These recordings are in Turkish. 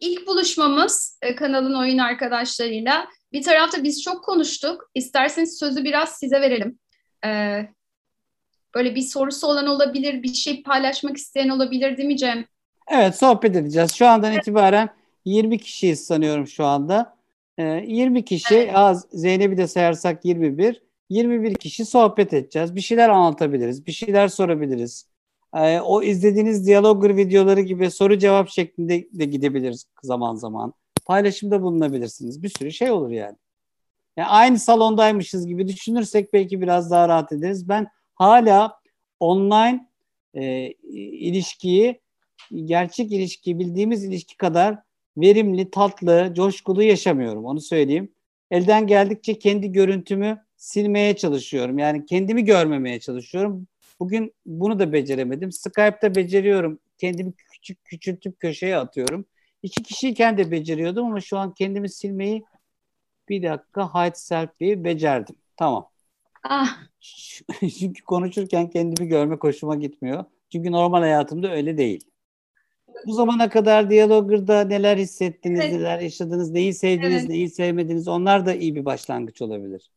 ilk buluşmamız e, kanalın oyun arkadaşlarıyla. Bir tarafta biz çok konuştuk. İsterseniz sözü biraz size verelim. Ee, böyle bir sorusu olan olabilir, bir şey paylaşmak isteyen olabilir değil mi Cem? Evet sohbet edeceğiz. Şu andan itibaren 20 kişiyiz sanıyorum şu anda. Ee, 20 kişi, evet. az Zeynep'i de sayarsak 21. 21 kişi sohbet edeceğiz. Bir şeyler anlatabiliriz, bir şeyler sorabiliriz. Ee, o izlediğiniz diyalogger videoları gibi soru cevap şeklinde de gidebiliriz zaman zaman. Paylaşımda bulunabilirsiniz. Bir sürü şey olur yani. yani aynı salondaymışız gibi düşünürsek belki biraz daha rahat ederiz. Ben hala online e, ilişkiyi gerçek ilişki bildiğimiz ilişki kadar verimli, tatlı, coşkulu yaşamıyorum. Onu söyleyeyim. Elden geldikçe kendi görüntümü silmeye çalışıyorum. Yani kendimi görmemeye çalışıyorum. Bugün bunu da beceremedim. Skype'da beceriyorum. Kendimi küçük küçültüp köşeye atıyorum. İki kişiyken de beceriyordum ama şu an kendimi silmeyi bir dakika hide selfie'yi becerdim. Tamam. Ah. Çünkü konuşurken kendimi görme hoşuma gitmiyor. Çünkü normal hayatımda öyle değil. Bu zamana kadar Diyalogger'da neler hissettiniz, evet. neler yaşadınız, neyi sevdiniz, evet. neyi sevmediniz onlar da iyi bir başlangıç olabilir.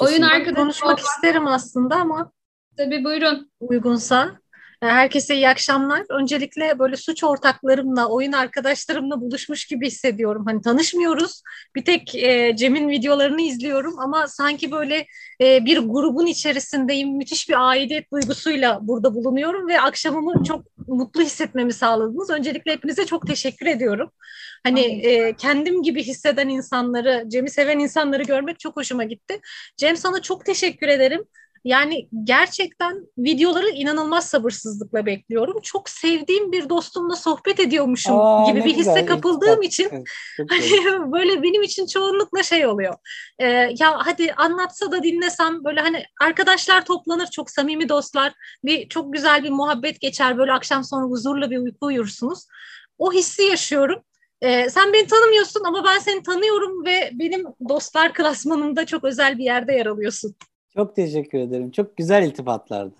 Oyun arkadaşı konuşmak isterim aslında ama Tabii buyurun. Uygunsa. Herkese iyi akşamlar. Öncelikle böyle suç ortaklarımla, oyun arkadaşlarımla buluşmuş gibi hissediyorum. Hani tanışmıyoruz. Bir tek e, Cem'in videolarını izliyorum ama sanki böyle e, bir grubun içerisindeyim. Müthiş bir aidiyet duygusuyla burada bulunuyorum ve akşamımı çok mutlu hissetmemi sağladınız. Öncelikle hepinize çok teşekkür ediyorum. Hani e, kendim gibi hisseden insanları, Cem'i seven insanları görmek çok hoşuma gitti. Cem sana çok teşekkür ederim. Yani gerçekten videoları inanılmaz sabırsızlıkla bekliyorum. Çok sevdiğim bir dostumla sohbet ediyormuşum Aa, gibi bir hisse güzel. kapıldığım evet, için hani böyle benim için çoğunlukla şey oluyor. Ee, ya hadi anlatsa da dinlesem böyle hani arkadaşlar toplanır çok samimi dostlar. Bir çok güzel bir muhabbet geçer böyle akşam sonra huzurla bir uyku uyursunuz. O hissi yaşıyorum. Ee, sen beni tanımıyorsun ama ben seni tanıyorum ve benim dostlar klasmanımda çok özel bir yerde yer alıyorsun. Çok teşekkür ederim. Çok güzel iltifatlardı.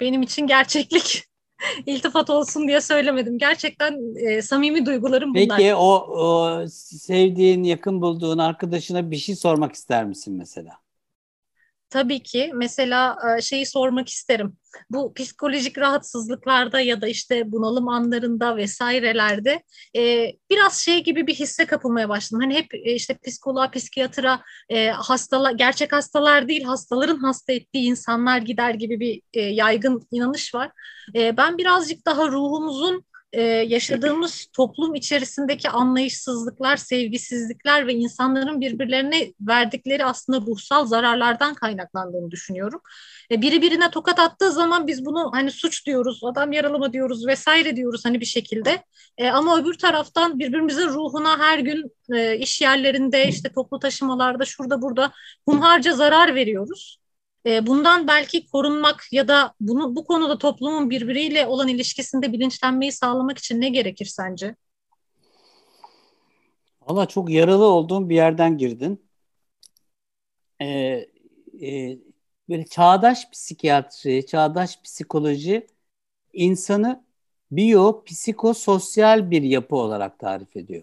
Benim için gerçeklik iltifat olsun diye söylemedim. Gerçekten e, samimi duygularım bunlar. Peki o, o sevdiğin, yakın bulduğun arkadaşına bir şey sormak ister misin mesela? Tabii ki mesela e, şeyi sormak isterim. Bu psikolojik rahatsızlıklarda ya da işte bunalım anlarında vesairelerde e, biraz şey gibi bir hisse kapılmaya başladım. Hani hep e, işte psikoloğa, psikiyatra e, hastalar, gerçek hastalar değil hastaların hasta ettiği insanlar gider gibi bir e, yaygın inanış var. E, ben birazcık daha ruhumuzun e, yaşadığımız toplum içerisindeki anlayışsızlıklar, sevgisizlikler ve insanların birbirlerine verdikleri aslında ruhsal zararlardan kaynaklandığını düşünüyorum. E, biri birine tokat attığı zaman biz bunu hani suç diyoruz, adam yaralama diyoruz vesaire diyoruz hani bir şekilde. E, ama öbür taraftan birbirimizin ruhuna her gün e, iş yerlerinde, işte toplu taşımalarda, şurada burada hunharca zarar veriyoruz. E, bundan belki korunmak ya da bunu bu konuda toplumun birbiriyle olan ilişkisinde bilinçlenmeyi sağlamak için ne gerekir sence? Valla çok yaralı olduğum bir yerden girdin. Ee, e, böyle çağdaş psikiyatri, çağdaş psikoloji insanı biyo, psikososyal bir yapı olarak tarif ediyor.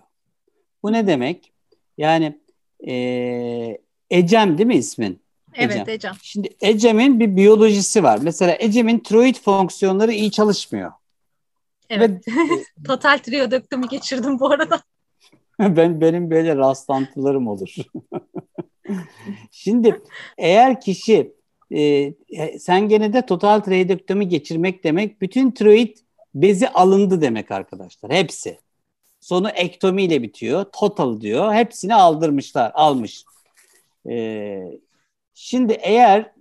Bu ne demek? Yani e, Ecem değil mi ismin? Evet Ecem. Şimdi Ecem'in bir biyolojisi var. Mesela Ecem'in tiroid fonksiyonları iyi çalışmıyor. Evet. Ve, Total triyodöktümü geçirdim bu arada. ben benim böyle rastlantılarım olur. Şimdi eğer kişi e, e, sen gene de total triyodöktümü geçirmek demek bütün tiroid bezi alındı demek arkadaşlar. Hepsi. Sonu ektomiyle bitiyor. Total diyor. Hepsini aldırmışlar. Almış. Ee, Şimdi eğer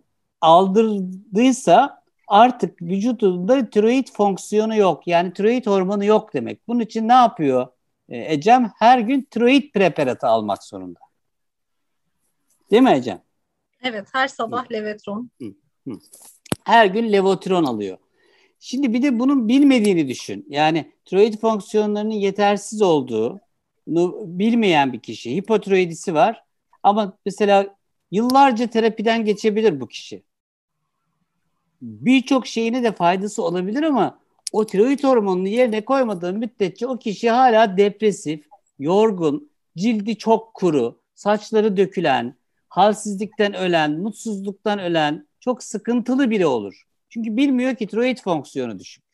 aldırdıysa artık vücudunda tiroid fonksiyonu yok. Yani tiroid hormonu yok demek. Bunun için ne yapıyor e, Ecem? Her gün tiroid preparatı almak zorunda. Değil mi Ecem? Evet her sabah Levotron. Her gün Levotron alıyor. Şimdi bir de bunun bilmediğini düşün. Yani tiroid fonksiyonlarının yetersiz olduğunu bilmeyen bir kişi. Hipotiroidisi var. Ama mesela Yıllarca terapiden geçebilir bu kişi. Birçok şeyine de faydası olabilir ama o tiroid hormonunu yerine koymadığın müddetçe o kişi hala depresif, yorgun, cildi çok kuru, saçları dökülen, halsizlikten ölen, mutsuzluktan ölen çok sıkıntılı biri olur. Çünkü bilmiyor ki tiroid fonksiyonu düşük.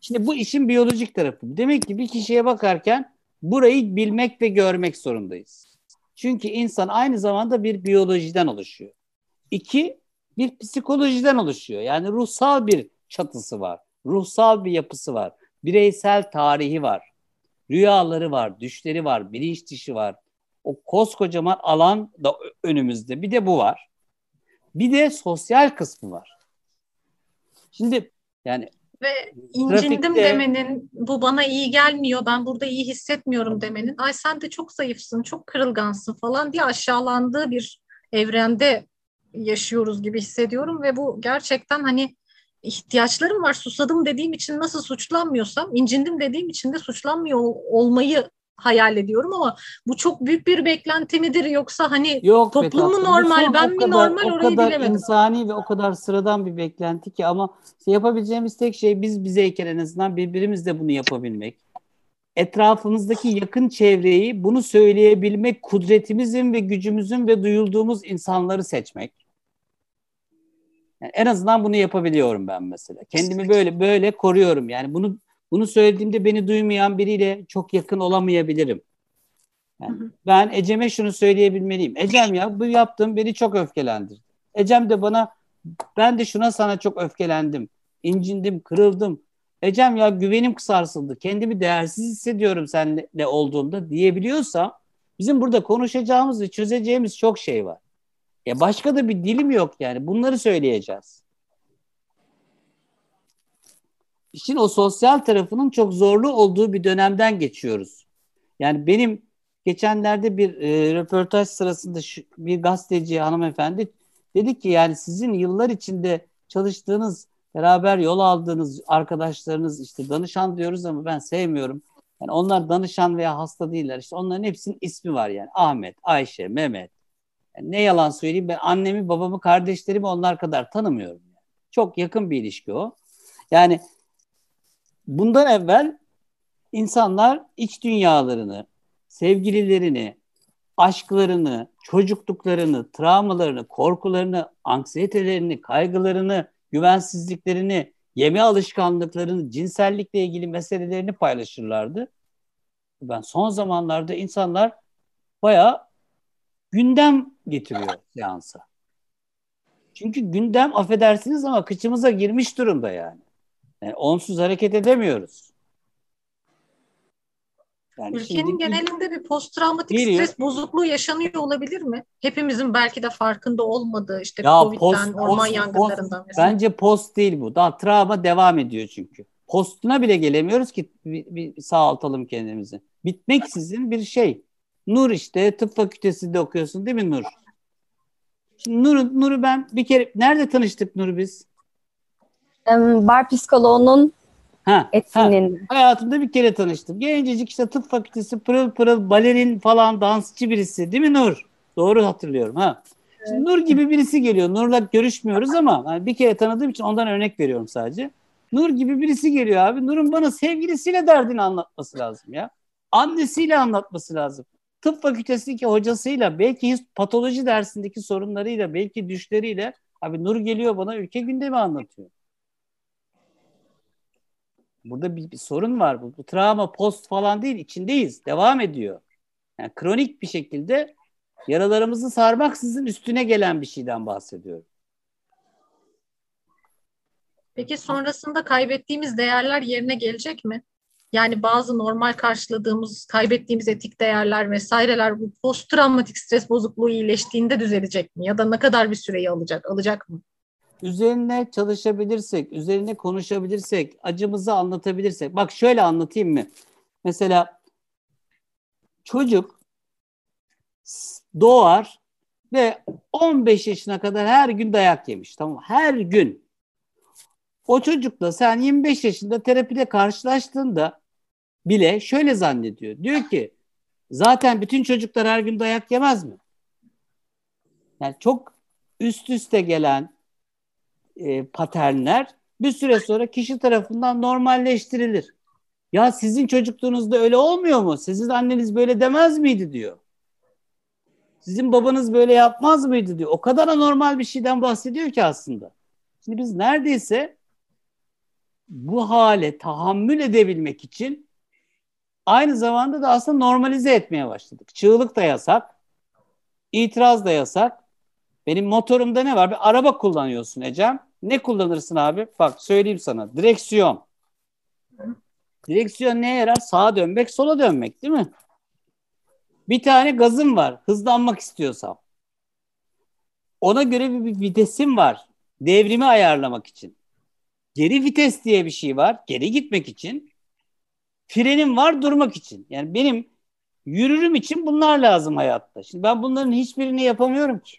Şimdi bu işin biyolojik tarafı. Demek ki bir kişiye bakarken burayı bilmek ve görmek zorundayız. Çünkü insan aynı zamanda bir biyolojiden oluşuyor. İki, bir psikolojiden oluşuyor. Yani ruhsal bir çatısı var. Ruhsal bir yapısı var. Bireysel tarihi var. Rüyaları var, düşleri var, bilinç dışı var. O koskocaman alan da önümüzde. Bir de bu var. Bir de sosyal kısmı var. Şimdi yani ve incindim trafikte, demenin, bu bana iyi gelmiyor, ben burada iyi hissetmiyorum demenin, ay sen de çok zayıfsın, çok kırılgansın falan diye aşağılandığı bir evrende yaşıyoruz gibi hissediyorum. Ve bu gerçekten hani ihtiyaçlarım var, susadım dediğim için nasıl suçlanmıyorsam, incindim dediğim için de suçlanmıyor olmayı hayal ediyorum ama bu çok büyük bir beklenti midir yoksa hani Yok toplum mu normal ben mi normal o orayı kadar bilemedim. insani ve o kadar sıradan bir beklenti ki ama yapabileceğimiz tek şey biz bizeyken en azından birbirimizle bunu yapabilmek. Etrafımızdaki yakın çevreyi bunu söyleyebilmek kudretimizin ve gücümüzün ve duyulduğumuz insanları seçmek. Yani en azından bunu yapabiliyorum ben mesela. Kendimi böyle böyle koruyorum. Yani bunu bunu söylediğimde beni duymayan biriyle çok yakın olamayabilirim. Yani hı hı. Ben Ecem'e şunu söyleyebilmeliyim. Ecem ya bu yaptığım beni çok öfkelendirdi. Ecem de bana ben de şuna sana çok öfkelendim. incindim, kırıldım. Ecem ya güvenim sarsıldı. Kendimi değersiz hissediyorum seninle olduğumda diyebiliyorsa bizim burada konuşacağımız ve çözeceğimiz çok şey var. Ya başka da bir dilim yok yani. Bunları söyleyeceğiz. İşin o sosyal tarafının çok zorlu olduğu bir dönemden geçiyoruz. Yani benim geçenlerde bir e, röportaj sırasında şu, bir gazeteci hanımefendi dedi ki yani sizin yıllar içinde çalıştığınız, beraber yol aldığınız arkadaşlarınız işte danışan diyoruz ama ben sevmiyorum. Yani onlar danışan veya hasta değiller. İşte onların hepsinin ismi var yani. Ahmet, Ayşe, Mehmet. Yani ne yalan söyleyeyim ben annemi, babamı, kardeşlerimi onlar kadar tanımıyorum. Çok yakın bir ilişki o. Yani bundan evvel insanlar iç dünyalarını, sevgililerini, aşklarını, çocukluklarını, travmalarını, korkularını, anksiyetelerini, kaygılarını, güvensizliklerini, yeme alışkanlıklarını, cinsellikle ilgili meselelerini paylaşırlardı. Ben son zamanlarda insanlar bayağı gündem getiriyor seansa. Çünkü gündem affedersiniz ama kıçımıza girmiş durumda yani. Yani onsuz hareket edemiyoruz. Yani Ülkenin şimdi, genelinde bir post travmatik stres bozukluğu yaşanıyor olabilir mi? Hepimizin belki de farkında olmadığı işte ya Covid'den, post, orman post, yangınlarından post, Bence post değil bu. Daha travma devam ediyor çünkü. Postuna bile gelemiyoruz ki bir, bir sağaltalım kendimizi. Bitmeksizin bir şey. Nur işte tıp fakültesinde okuyorsun değil mi Nur? Şimdi Nur'u Nur'u ben bir kere nerede tanıştık Nur biz? Bar psikoloğunun ha, etkinliğinde. Ha, hayatımda bir kere tanıştım. Gencecik işte tıp fakültesi pırıl pırıl balerin falan dansçı birisi değil mi Nur? Doğru hatırlıyorum ha. Şimdi Nur gibi birisi geliyor. Nur'la görüşmüyoruz ama yani bir kere tanıdığım için ondan örnek veriyorum sadece. Nur gibi birisi geliyor abi. Nur'un bana sevgilisiyle derdini anlatması lazım ya. Annesiyle anlatması lazım tıp fakültesindeki hocasıyla belki patoloji dersindeki sorunlarıyla belki düşleriyle abi Nur geliyor bana ülke gündemi anlatıyor. Burada bir, bir sorun var. Bu, bu travma post falan değil içindeyiz. Devam ediyor. Yani kronik bir şekilde yaralarımızı sarmaksızın üstüne gelen bir şeyden bahsediyorum. Peki sonrasında kaybettiğimiz değerler yerine gelecek mi? Yani bazı normal karşıladığımız, kaybettiğimiz etik değerler vesaireler bu post travmatik stres bozukluğu iyileştiğinde düzelecek mi? Ya da ne kadar bir süreyi alacak? Alacak mı? Üzerine çalışabilirsek, üzerine konuşabilirsek, acımızı anlatabilirsek. Bak şöyle anlatayım mı? Mesela çocuk doğar ve 15 yaşına kadar her gün dayak yemiş. Tamam Her gün. O çocukla sen 25 yaşında terapide karşılaştığında bile şöyle zannediyor. Diyor ki zaten bütün çocuklar her gün dayak yemez mi? Yani çok üst üste gelen e, paternler bir süre sonra kişi tarafından normalleştirilir. Ya sizin çocukluğunuzda öyle olmuyor mu? Sizin anneniz böyle demez miydi diyor. Sizin babanız böyle yapmaz mıydı diyor. O kadar anormal bir şeyden bahsediyor ki aslında. Şimdi biz neredeyse bu hale tahammül edebilmek için aynı zamanda da aslında normalize etmeye başladık. Çığlık da yasak, itiraz da yasak. Benim motorumda ne var? Bir araba kullanıyorsun Ecem. Ne kullanırsın abi? Bak söyleyeyim sana. Direksiyon. Direksiyon neye yarar? Sağa dönmek, sola dönmek değil mi? Bir tane gazım var. Hızlanmak istiyorsam. Ona göre bir, bir vitesim var. Devrimi ayarlamak için. Geri vites diye bir şey var. Geri gitmek için. Frenim var durmak için. Yani benim yürürüm için bunlar lazım hayatta. Şimdi ben bunların hiçbirini yapamıyorum ki.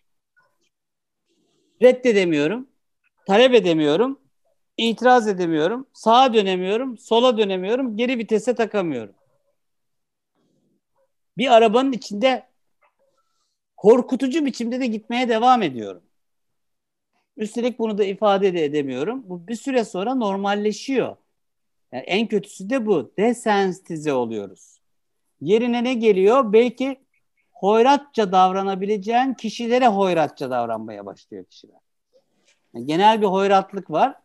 Reddedemiyorum. Talep edemiyorum. itiraz edemiyorum. Sağa dönemiyorum. Sola dönemiyorum. Geri vitese takamıyorum. Bir arabanın içinde korkutucu biçimde de gitmeye devam ediyorum. Üstelik bunu da ifade de edemiyorum. Bu bir süre sonra normalleşiyor. Yani en kötüsü de bu. Desensitize oluyoruz. Yerine ne geliyor? Belki hoyratça davranabileceğin kişilere hoyratça davranmaya başlıyor kişiler. Yani genel bir hoyratlık var.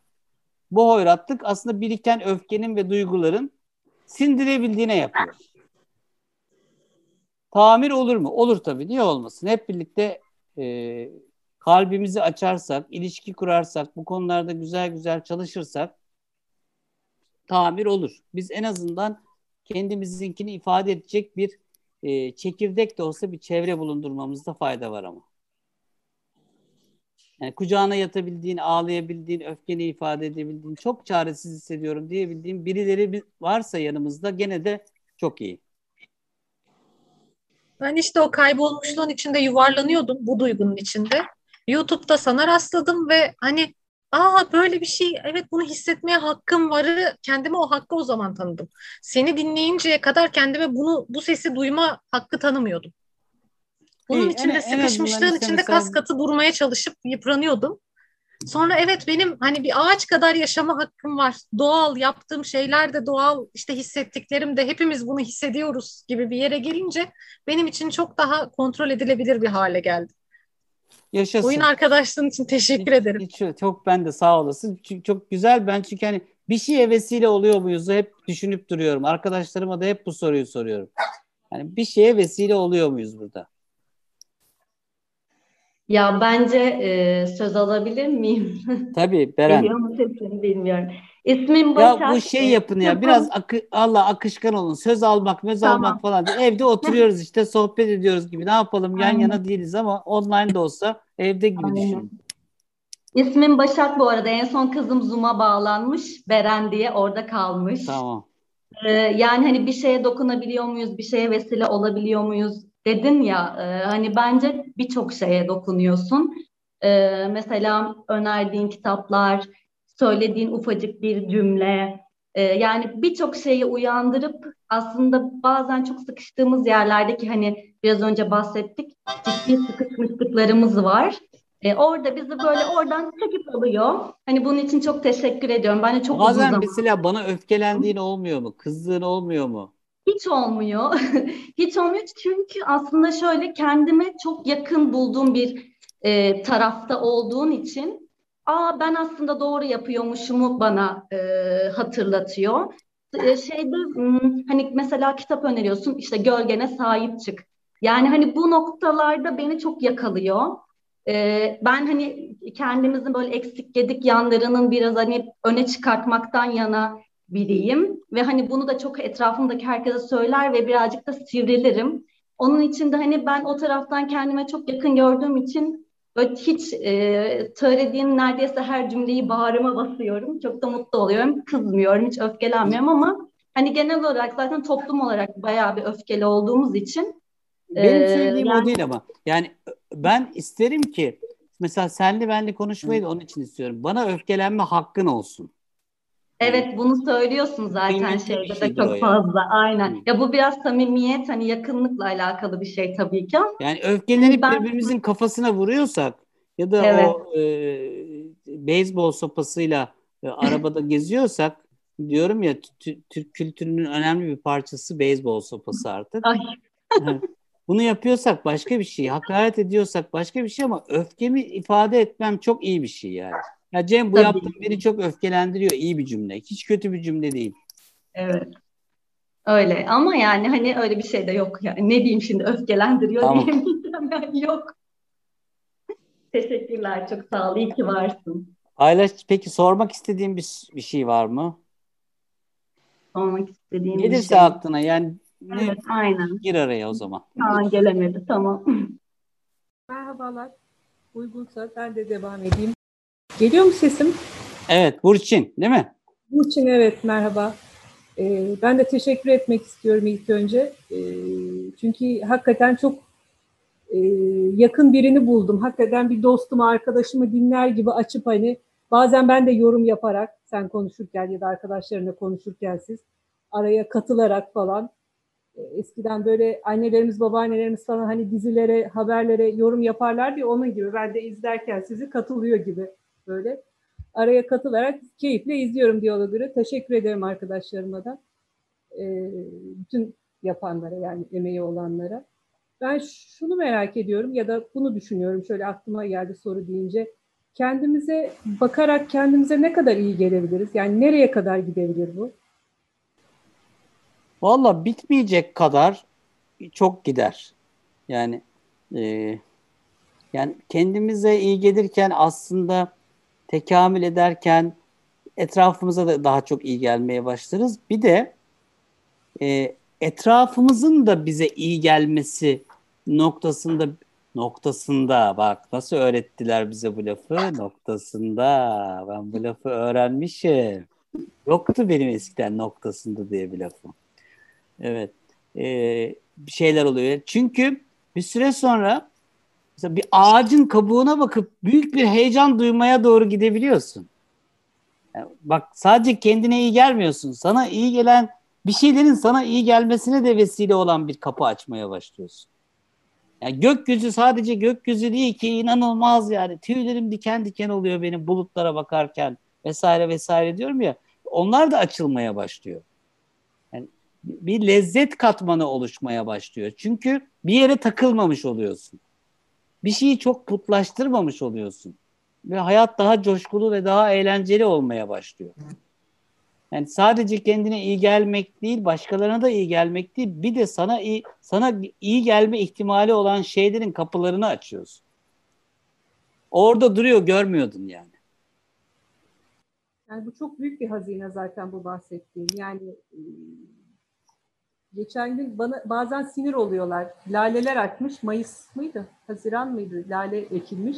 Bu hoyratlık aslında biriken öfkenin ve duyguların sindirebildiğine yapıyor. Tamir olur mu? Olur tabii. Niye olmasın? Hep birlikte e, kalbimizi açarsak, ilişki kurarsak, bu konularda güzel güzel çalışırsak tamir olur. Biz en azından kendimizinkini ifade edecek bir e, çekirdek de olsa bir çevre bulundurmamızda fayda var ama. Yani kucağına yatabildiğin, ağlayabildiğin, öfkeni ifade edebildiğin, çok çaresiz hissediyorum diyebildiğin birileri varsa yanımızda gene de çok iyi. Ben işte o kaybolmuşluğun içinde yuvarlanıyordum bu duygunun içinde. YouTube'da sana rastladım ve hani aa böyle bir şey evet bunu hissetmeye hakkım varı kendime o hakkı o zaman tanıdım. Seni dinleyinceye kadar kendime bunu bu sesi duyma hakkı tanımıyordum. Bunun içinde en, sıkışmışlığın en içinde kas katı durmaya çalışıp yıpranıyordum. Sonra evet benim hani bir ağaç kadar yaşama hakkım var. Doğal yaptığım şeyler de doğal işte hissettiklerim de hepimiz bunu hissediyoruz gibi bir yere gelince benim için çok daha kontrol edilebilir bir hale geldi. Yaşasın. Oyun arkadaşlığın için teşekkür hiç, ederim. Hiç, çok ben de sağ olasın. Çünkü çok güzel ben çünkü hani bir şeye vesile oluyor muyuz hep düşünüp duruyorum. Arkadaşlarıma da hep bu soruyu soruyorum. Yani bir şeye vesile oluyor muyuz burada? Ya bence e, söz alabilir miyim? Tabii Beren. Geliyor mu sesim bilmiyorum. İsmim Başak. Ya bu şey yapın ya biraz akı, Allah akışkan olun. Söz almak, söz tamam. almak falan. Evde oturuyoruz işte sohbet ediyoruz gibi. Ne yapalım yan Aynen. yana değiliz ama online de olsa evde gibi Aynen. düşünün. İsmim Başak bu arada. En son kızım Zoom'a bağlanmış. Beren diye orada kalmış. Tamam. Ee, yani hani bir şeye dokunabiliyor muyuz? Bir şeye vesile olabiliyor muyuz? Dedin ya e, hani bence birçok şeye dokunuyorsun. E, mesela önerdiğin kitaplar, söylediğin ufacık bir cümle, e, yani birçok şeyi uyandırıp aslında bazen çok sıkıştığımız yerlerdeki hani biraz önce bahsettik ciddi sıkışmışlıklarımız var. E, orada bizi böyle oradan çekip alıyor. Hani bunun için çok teşekkür ediyorum. Bence çok Bazen uzun zaman. mesela bana öfkelendiğin olmuyor mu? Kızdığın olmuyor mu? Hiç olmuyor. Hiç olmuyor çünkü aslında şöyle kendime çok yakın bulduğum bir e, tarafta olduğun için aa ben aslında doğru yapıyormuşumu bana e, hatırlatıyor. E, şeyde hani mesela kitap öneriyorsun işte gölgene sahip çık. Yani hani bu noktalarda beni çok yakalıyor. Ee, ben hani kendimizin böyle eksik gedik yanlarının biraz hani öne çıkartmaktan yana biriyim ve hani bunu da çok etrafımdaki herkese söyler ve birazcık da sivrilirim. Onun için de hani ben o taraftan kendime çok yakın gördüğüm için böyle hiç e, söylediğin neredeyse her cümleyi bağrıma basıyorum. Çok da mutlu oluyorum. Kızmıyorum, hiç öfkelenmiyorum ama hani genel olarak zaten toplum olarak bayağı bir öfkeli olduğumuz için benim e, söylediğim yani... o değil ama. Yani ben isterim ki mesela senle benle konuşmayı da onun için istiyorum. Bana öfkelenme hakkın olsun. Evet bunu söylüyorsun zaten şeyde de çok fazla. Aynen. Hı. Ya bu biraz samimiyet hani yakınlıkla alakalı bir şey tabii ki. Yani öfkelenip ben... birbirimizin kafasına vuruyorsak ya da evet. o e, beyzbol sopasıyla e, arabada geziyorsak diyorum ya Türk kültürünün önemli bir parçası beyzbol sopası artık. Bunu yapıyorsak başka bir şey, hakaret ediyorsak başka bir şey ama öfkemi ifade etmem çok iyi bir şey yani. Ya Cem bu Tabii. yaptığın beni çok öfkelendiriyor. iyi bir cümle. Hiç kötü bir cümle değil. Evet. Öyle ama yani hani öyle bir şey de yok yani. Ne diyeyim şimdi öfkelendiriyor Tamam. diyemeyeceğim yani yok. Teşekkürler çok sağ ol. İyi ki varsın. Paylaş, peki sormak istediğin bir, bir şey var mı? Olmak istediğim bir Gelirse şey. aklına yani ne, Evet aynen. gir araya o zaman. Kaan gelemedi tamam. Merhabalar. Uygunsa ben de devam edeyim. Geliyor mu sesim? Evet Burçin değil mi? Burçin evet merhaba. Ee, ben de teşekkür etmek istiyorum ilk önce. Ee, çünkü hakikaten çok e, yakın birini buldum. Hakikaten bir dostumu, arkadaşımı dinler gibi açıp hani bazen ben de yorum yaparak sen konuşurken ya da arkadaşlarına konuşurken siz araya katılarak falan e, eskiden böyle annelerimiz, babaannelerimiz falan hani dizilere, haberlere yorum yaparlar diye onun gibi ben de izlerken sizi katılıyor gibi böyle araya katılarak keyifle izliyorum diyalogları. Teşekkür ederim arkadaşlarıma da. Ee, bütün yapanlara yani emeği olanlara. Ben şunu merak ediyorum ya da bunu düşünüyorum şöyle aklıma geldi soru deyince. Kendimize bakarak kendimize ne kadar iyi gelebiliriz? Yani nereye kadar gidebilir bu? Valla bitmeyecek kadar çok gider. Yani e, yani kendimize iyi gelirken aslında tekamül ederken etrafımıza da daha çok iyi gelmeye başlarız. Bir de e, etrafımızın da bize iyi gelmesi noktasında noktasında bak nasıl öğrettiler bize bu lafı noktasında ben bu lafı öğrenmişim. Yoktu benim eskiden noktasında diye bir lafım. Evet. Ee, bir şeyler oluyor. Çünkü bir süre sonra mesela bir ağacın kabuğuna bakıp büyük bir heyecan duymaya doğru gidebiliyorsun. Yani bak sadece kendine iyi gelmiyorsun. Sana iyi gelen bir şeylerin sana iyi gelmesine de vesile olan bir kapı açmaya başlıyorsun. Yani gökyüzü sadece gökyüzü değil ki inanılmaz yani. Tüylerim diken diken oluyor benim bulutlara bakarken vesaire vesaire diyorum ya. Onlar da açılmaya başlıyor bir lezzet katmanı oluşmaya başlıyor. Çünkü bir yere takılmamış oluyorsun. Bir şeyi çok putlaştırmamış oluyorsun. Ve hayat daha coşkulu ve daha eğlenceli olmaya başlıyor. Yani sadece kendine iyi gelmek değil, başkalarına da iyi gelmek değil, bir de sana iyi sana iyi gelme ihtimali olan şeylerin kapılarını açıyorsun. Orada duruyor, görmüyordun yani. Yani bu çok büyük bir hazine zaten bu bahsettiğim. Yani Geçen gün bana bazen sinir oluyorlar. Laleler açmış. Mayıs mıydı? Haziran mıydı? Lale ekilmiş.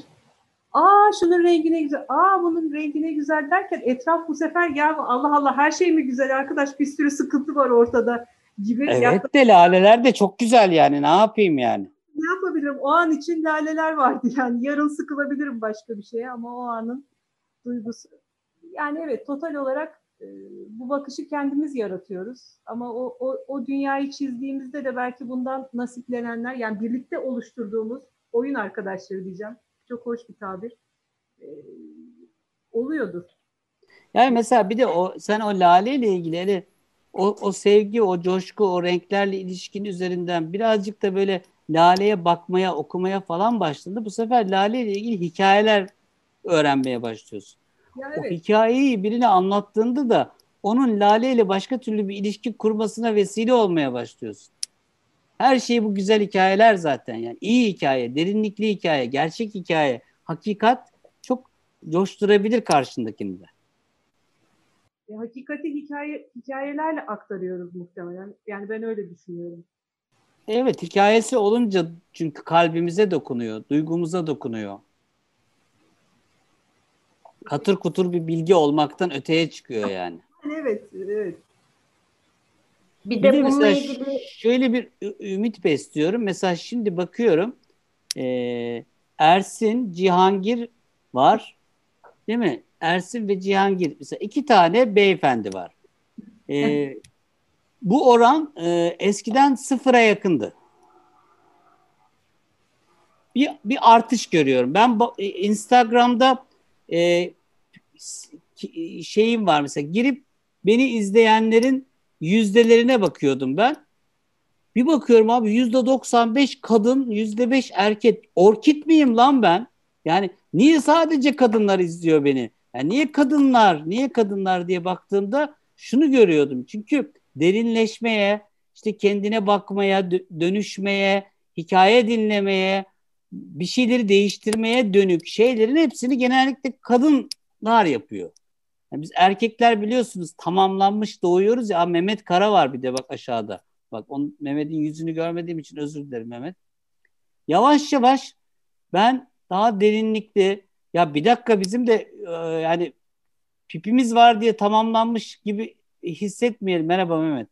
Aa şunun rengi ne güzel. Aa bunun rengi ne güzel derken etraf bu sefer ya Allah Allah her şey mi güzel arkadaş bir sürü sıkıntı var ortada gibi. Evet yaklaşık- de laleler de çok güzel yani. Ne yapayım yani? ne yapabilirim? O an için laleler vardı yani. Yarın sıkılabilirim başka bir şeye ama o anın duygusu. Yani evet total olarak e, bu bakışı kendimiz yaratıyoruz. Ama o, o, o dünyayı çizdiğimizde de belki bundan nasiplenenler yani birlikte oluşturduğumuz oyun arkadaşları diyeceğim. Çok hoş bir tabir. E, oluyordur. Yani mesela bir de o sen o lale ile ilgili o, o sevgi, o coşku, o renklerle ilişkin üzerinden birazcık da böyle laleye bakmaya, okumaya falan başladı. Bu sefer lale ile ilgili hikayeler öğrenmeye başlıyorsun. Ya O evet. hikayeyi birine anlattığında da onun Lale ile başka türlü bir ilişki kurmasına vesile olmaya başlıyorsun. Her şey bu güzel hikayeler zaten yani. iyi hikaye, derinlikli hikaye, gerçek hikaye, hakikat çok coşturabilir karşındakini de. E, hakikati hikaye, hikayelerle aktarıyoruz muhtemelen. Yani ben öyle düşünüyorum. Evet hikayesi olunca çünkü kalbimize dokunuyor, duygumuza dokunuyor. Katır kutur bir bilgi olmaktan öteye çıkıyor yani. Evet, evet. Bir Bir de de bununla mesela ilgili şöyle bir ümit besliyorum. Mesela şimdi bakıyorum e, Ersin, Cihangir var. Değil mi? Ersin ve Cihangir. Mesela iki tane beyefendi var. E, bu oran e, eskiden sıfıra yakındı. Bir, bir artış görüyorum. Ben Instagram'da e, şeyim var mesela girip beni izleyenlerin yüzdelerine bakıyordum ben. Bir bakıyorum abi yüzde 95 kadın, yüzde 5 erkek. Orkid miyim lan ben? Yani niye sadece kadınlar izliyor beni? Yani niye kadınlar, niye kadınlar diye baktığımda şunu görüyordum. Çünkü derinleşmeye, işte kendine bakmaya, dönüşmeye, hikaye dinlemeye, bir şeyleri değiştirmeye dönük şeylerin hepsini genellikle kadınlar yapıyor. Yani biz erkekler biliyorsunuz tamamlanmış doğuyoruz ya. Mehmet Kara var bir de bak aşağıda. Bak onun, Mehmet'in yüzünü görmediğim için özür dilerim Mehmet. Yavaş yavaş ben daha derinlikli ya bir dakika bizim de e, yani pipimiz var diye tamamlanmış gibi hissetmeyelim. Merhaba Mehmet.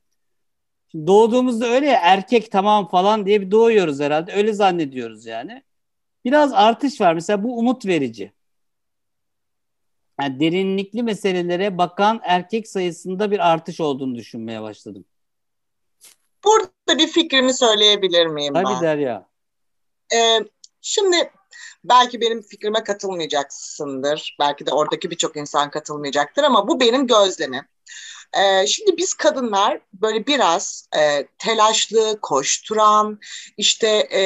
Şimdi doğduğumuzda öyle ya erkek tamam falan diye bir doğuyoruz herhalde. Öyle zannediyoruz yani. Biraz artış var. Mesela bu umut verici. Yani derinlikli meselelere bakan erkek sayısında bir artış olduğunu düşünmeye başladım. Burada bir fikrimi söyleyebilir miyim Tabii ben? Tabii Derya. Ee, şimdi belki benim fikrime katılmayacaksındır. Belki de oradaki birçok insan katılmayacaktır ama bu benim gözlemim. Ee, şimdi biz kadınlar böyle biraz e, telaşlı, koşturan, işte e,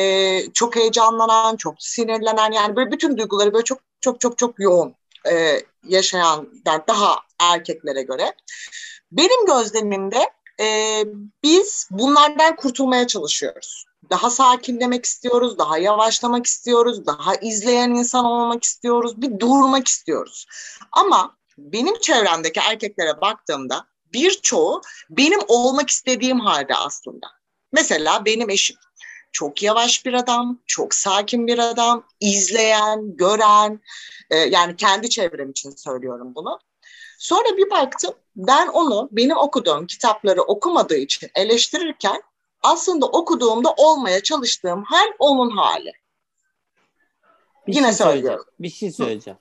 çok heyecanlanan, çok sinirlenen yani böyle bütün duyguları böyle çok çok çok çok yoğun e, yaşayan yani daha erkeklere göre. Benim gözlemimde e, biz bunlardan kurtulmaya çalışıyoruz. Daha sakinlemek istiyoruz, daha yavaşlamak istiyoruz, daha izleyen insan olmak istiyoruz, bir durmak istiyoruz. Ama benim çevremdeki erkeklere baktığımda birçoğu benim olmak istediğim halde aslında. Mesela benim eşim çok yavaş bir adam, çok sakin bir adam, izleyen, gören, e, yani kendi çevrem için söylüyorum bunu. Sonra bir baktım ben onu benim okuduğum kitapları okumadığı için eleştirirken aslında okuduğumda olmaya çalıştığım hal onun hali. Bir Yine şey söylüyorum. Bir şey söyleyeceğim.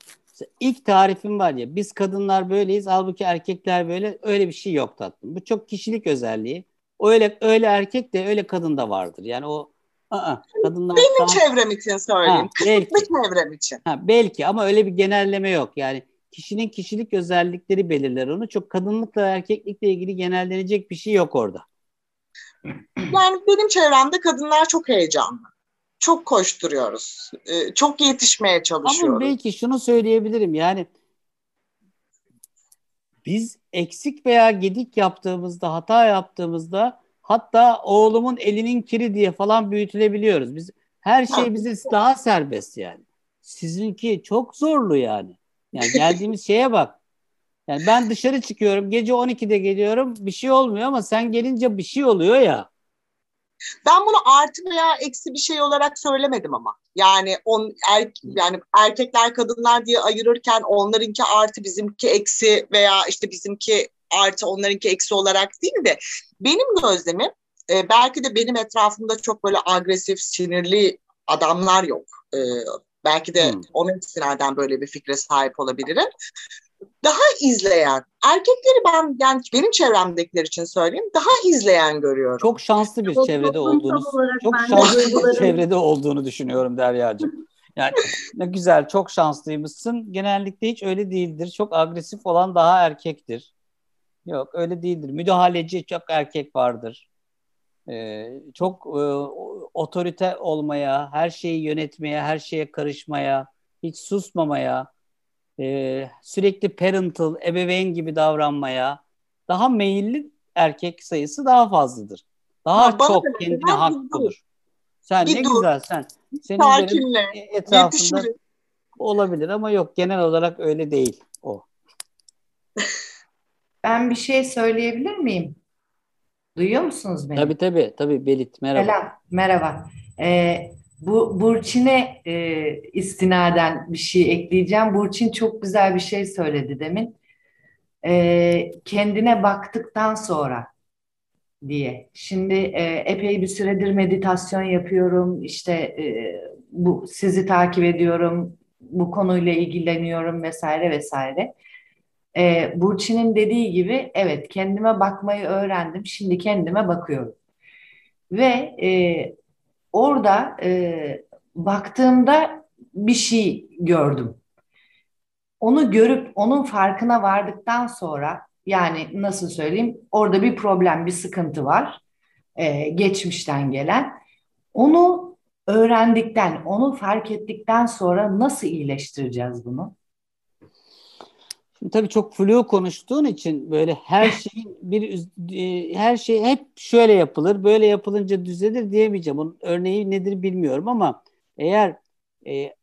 İlk tarifim var ya biz kadınlar böyleyiz halbuki erkekler böyle öyle bir şey yok tatlım. Bu çok kişilik özelliği. Öyle öyle erkek de öyle kadın da vardır. Yani o aa, kadınlar benim tam, çevrem için söyleyeyim. Ha, belki. Kısıtlı çevrem için. Ha, belki ama öyle bir genelleme yok. Yani kişinin kişilik özellikleri belirler onu. Çok kadınlıkla erkeklikle ilgili genellenecek bir şey yok orada. Yani benim çevremde kadınlar çok heyecanlı. Çok koşturuyoruz. Ee, çok yetişmeye çalışıyoruz. Ama belki şunu söyleyebilirim. Yani biz eksik veya gedik yaptığımızda, hata yaptığımızda hatta oğlumun elinin kiri diye falan büyütülebiliyoruz. Biz her şey bize daha serbest yani. Sizinki çok zorlu yani. Yani geldiğimiz şeye bak. Yani ben dışarı çıkıyorum, gece 12'de geliyorum, bir şey olmuyor ama sen gelince bir şey oluyor ya. Ben bunu artı veya eksi bir şey olarak söylemedim ama. Yani on er, yani erkekler kadınlar diye ayırırken onlarınki artı bizimki eksi veya işte bizimki artı onlarınki eksi olarak değil de benim gözlemim e, belki de benim etrafımda çok böyle agresif, sinirli adamlar yok. E, belki de hmm. onun istinaden böyle bir fikre sahip olabilirim daha izleyen erkekleri ben yani benim çevremdekiler için söyleyeyim daha izleyen görüyorum. Çok şanslı bir çevrede olduğunuz çok şanslı bir çevrede olduğunu düşünüyorum Derya'cığım. Yani ne güzel çok şanslıymışsın. Genellikle hiç öyle değildir. Çok agresif olan daha erkektir. Yok öyle değildir. Müdahaleci çok erkek vardır. Ee, çok e, otorite olmaya, her şeyi yönetmeye, her şeye karışmaya, hiç susmamaya, e, sürekli parental, ebeveyn gibi davranmaya daha meyilli erkek sayısı daha fazladır. Daha ha, çok kendine haklıdır. Sen bir ne dur. güzel sen. Senin Sakinle, etrafında yetişirim. olabilir ama yok genel olarak öyle değil o. Ben bir şey söyleyebilir miyim? Duyuyor musunuz beni? Tabii tabii. tabii Belit merhaba. Selam, merhaba. Ee, bu Burçin'e e, istinaden bir şey ekleyeceğim. Burçin çok güzel bir şey söyledi demin. E, kendine baktıktan sonra diye. Şimdi e, epey bir süredir meditasyon yapıyorum. İşte e, bu sizi takip ediyorum. Bu konuyla ilgileniyorum vesaire vesaire. E, Burçin'in dediği gibi evet kendime bakmayı öğrendim. Şimdi kendime bakıyorum. Ve e, orada e, baktığımda bir şey gördüm. onu görüp onun farkına vardıktan sonra yani nasıl söyleyeyim orada bir problem, bir sıkıntı var e, geçmişten gelen. Onu öğrendikten, onu fark ettikten sonra nasıl iyileştireceğiz bunu? Şimdi tabii çok flu konuştuğun için böyle her şeyin bir e, her şey hep şöyle yapılır, böyle yapılınca düzelir diyemeyeceğim. Onun örneği nedir bilmiyorum ama eğer e,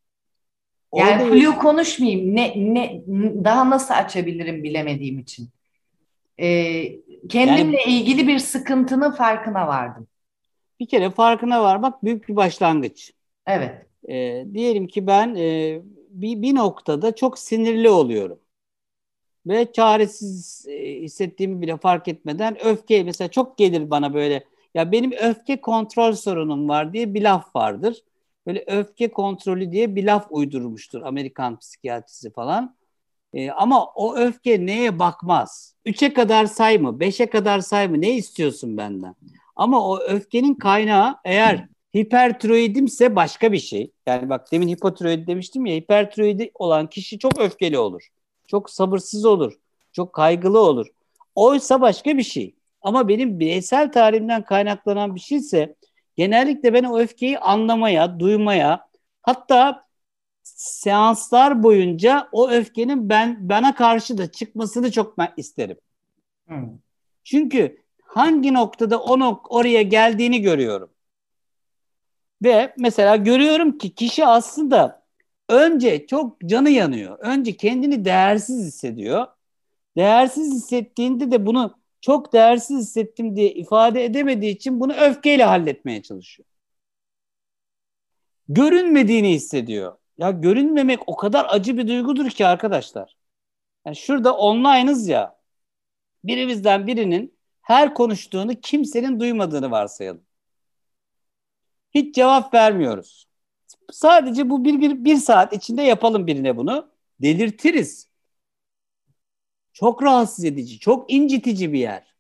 yani flu konuşmayayım. Ne ne daha nasıl açabilirim bilemediğim için. Ee, kendimle yani, ilgili bir sıkıntının farkına vardım. Bir kere farkına varmak büyük bir başlangıç. Evet. Ee, diyelim ki ben e, bir, bir noktada çok sinirli oluyorum. Ve çaresiz e, hissettiğimi bile fark etmeden öfke mesela çok gelir bana böyle ya benim öfke kontrol sorunum var diye bir laf vardır. Böyle öfke kontrolü diye bir laf uydurmuştur Amerikan psikiyatrisi falan. E, ama o öfke neye bakmaz? Üçe kadar say mı? Beşe kadar say mı? Ne istiyorsun benden? Ama o öfkenin kaynağı eğer hipertiroidimse başka bir şey. Yani bak demin hipotiroid demiştim ya hipertiroidi olan kişi çok öfkeli olur. Çok sabırsız olur. Çok kaygılı olur. Oysa başka bir şey. Ama benim bireysel tarihimden kaynaklanan bir şeyse genellikle ben o öfkeyi anlamaya, duymaya hatta seanslar boyunca o öfkenin ben bana karşı da çıkmasını çok ben isterim. Hmm. Çünkü hangi noktada onu oraya geldiğini görüyorum. Ve mesela görüyorum ki kişi aslında önce çok canı yanıyor. Önce kendini değersiz hissediyor. Değersiz hissettiğinde de bunu çok değersiz hissettim diye ifade edemediği için bunu öfkeyle halletmeye çalışıyor. Görünmediğini hissediyor. Ya görünmemek o kadar acı bir duygudur ki arkadaşlar. Yani şurada online'ız ya. Birimizden birinin her konuştuğunu kimsenin duymadığını varsayalım. Hiç cevap vermiyoruz. Sadece bu bir, bir, bir saat içinde yapalım birine bunu. Delirtiriz. Çok rahatsız edici, çok incitici bir yer.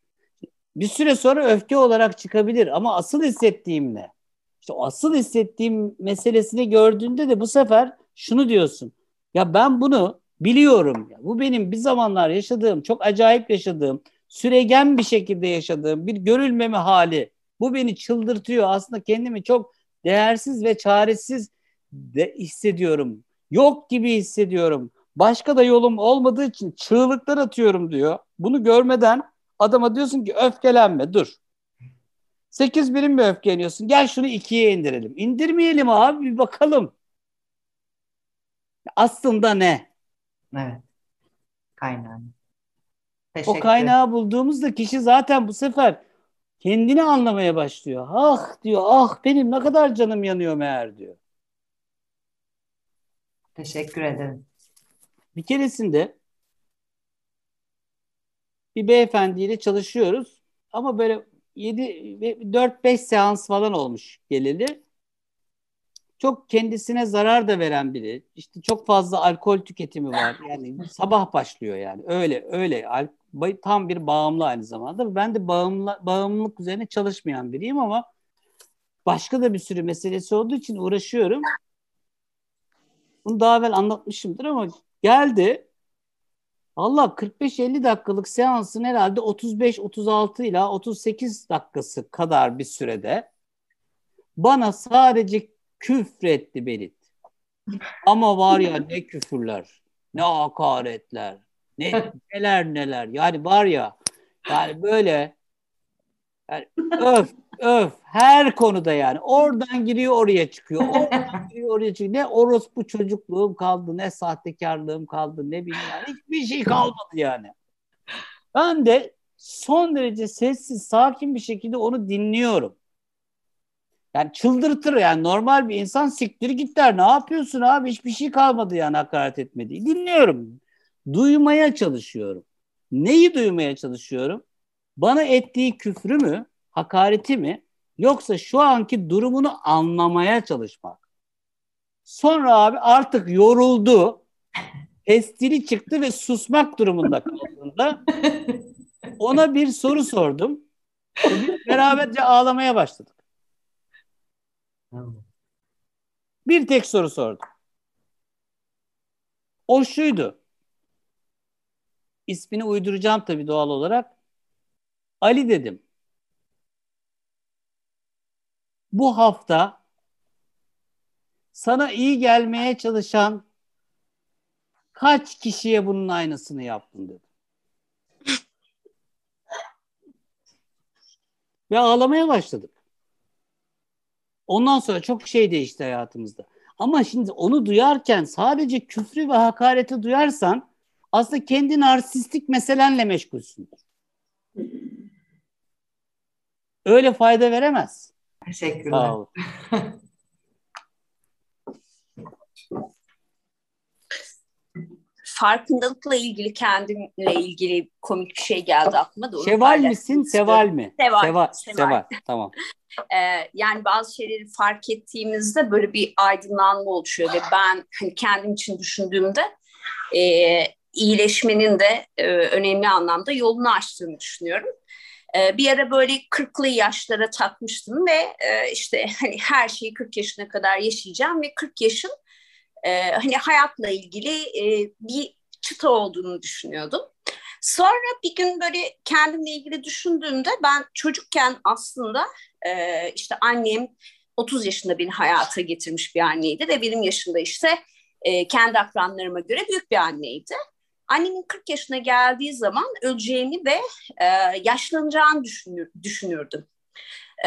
Bir süre sonra öfke olarak çıkabilir ama asıl hissettiğim ne? İşte asıl hissettiğim meselesini gördüğünde de bu sefer şunu diyorsun. Ya ben bunu biliyorum. Ya. Bu benim bir zamanlar yaşadığım, çok acayip yaşadığım, süregen bir şekilde yaşadığım bir görülmeme hali. Bu beni çıldırtıyor. Aslında kendimi çok değersiz ve çaresiz de hissediyorum. Yok gibi hissediyorum. Başka da yolum olmadığı için çığlıklar atıyorum diyor. Bunu görmeden adama diyorsun ki öfkelenme dur. 8 birim mi öfkeleniyorsun? Gel şunu ikiye indirelim. İndirmeyelim abi bir bakalım. Aslında ne? Evet. Kaynağı. O kaynağı bulduğumuzda kişi zaten bu sefer kendini anlamaya başlıyor. Ah diyor, ah benim ne kadar canım yanıyor meğer diyor. Teşekkür ederim. Bir keresinde bir beyefendiyle çalışıyoruz ama böyle 7 4-5 seans falan olmuş geleli. Çok kendisine zarar da veren biri. İşte çok fazla alkol tüketimi var. Yani sabah başlıyor yani. Öyle öyle tam bir bağımlı aynı zamanda. Ben de bağımlı, bağımlılık üzerine çalışmayan biriyim ama başka da bir sürü meselesi olduğu için uğraşıyorum. Bunu daha evvel anlatmışımdır ama geldi. Allah 45-50 dakikalık seansın herhalde 35-36 ila 38 dakikası kadar bir sürede bana sadece küfretti Belit. Ama var ya ne küfürler, ne hakaretler, ne neler neler. Yani var ya yani böyle yani öf öf her konuda yani. Oradan giriyor oraya çıkıyor. Oradan giriyor oraya çıkıyor. Ne orospu çocukluğum kaldı, ne sahtekarlığım kaldı, ne bileyim yani. Hiçbir şey kalmadı yani. Ben de son derece sessiz, sakin bir şekilde onu dinliyorum. Yani çıldırtır yani normal bir insan siktir git der. Ne yapıyorsun abi? Hiçbir şey kalmadı yani hakaret etmediği. Dinliyorum. Duymaya çalışıyorum. Neyi duymaya çalışıyorum? Bana ettiği küfrü mü? hakareti mi yoksa şu anki durumunu anlamaya çalışmak. Sonra abi artık yoruldu. Testili çıktı ve susmak durumunda kaldığında ona bir soru sordum. Beraberce ağlamaya başladık. Bir tek soru sordum. O şuydu. ismini uyduracağım tabii doğal olarak. Ali dedim. Bu hafta sana iyi gelmeye çalışan kaç kişiye bunun aynısını yaptın dedim. Ve ağlamaya başladık. Ondan sonra çok şey değişti hayatımızda. Ama şimdi onu duyarken sadece küfrü ve hakareti duyarsan aslında kendi narsistik meselenle meşgulsündür. Öyle fayda veremez. Teşekkürler. Sağ ol. farkındalıkla ilgili kendimle ilgili komik bir şey geldi aklıma da Şeval misin, seval mi? Seval, Seval. seval. seval. Tamam. Ee, yani bazı şeyleri fark ettiğimizde böyle bir aydınlanma oluşuyor ve ben hani kendim için düşündüğümde e, iyileşmenin de e, önemli anlamda yolunu açtığını düşünüyorum. E, bir ara böyle 40'lı yaşlara takmıştım ve e, işte hani her şeyi 40 yaşına kadar yaşayacağım ve 40 yaşın e, hani hayatla ilgili e, bir çıta olduğunu düşünüyordum. Sonra bir gün böyle kendimle ilgili düşündüğümde ben çocukken aslında işte annem 30 yaşında beni hayata getirmiş bir anneydi ve benim yaşımda işte kendi akranlarıma göre büyük bir anneydi. Annemin 40 yaşına geldiği zaman öleceğini ve e, yaşlanacağını düşünür, düşünürdüm.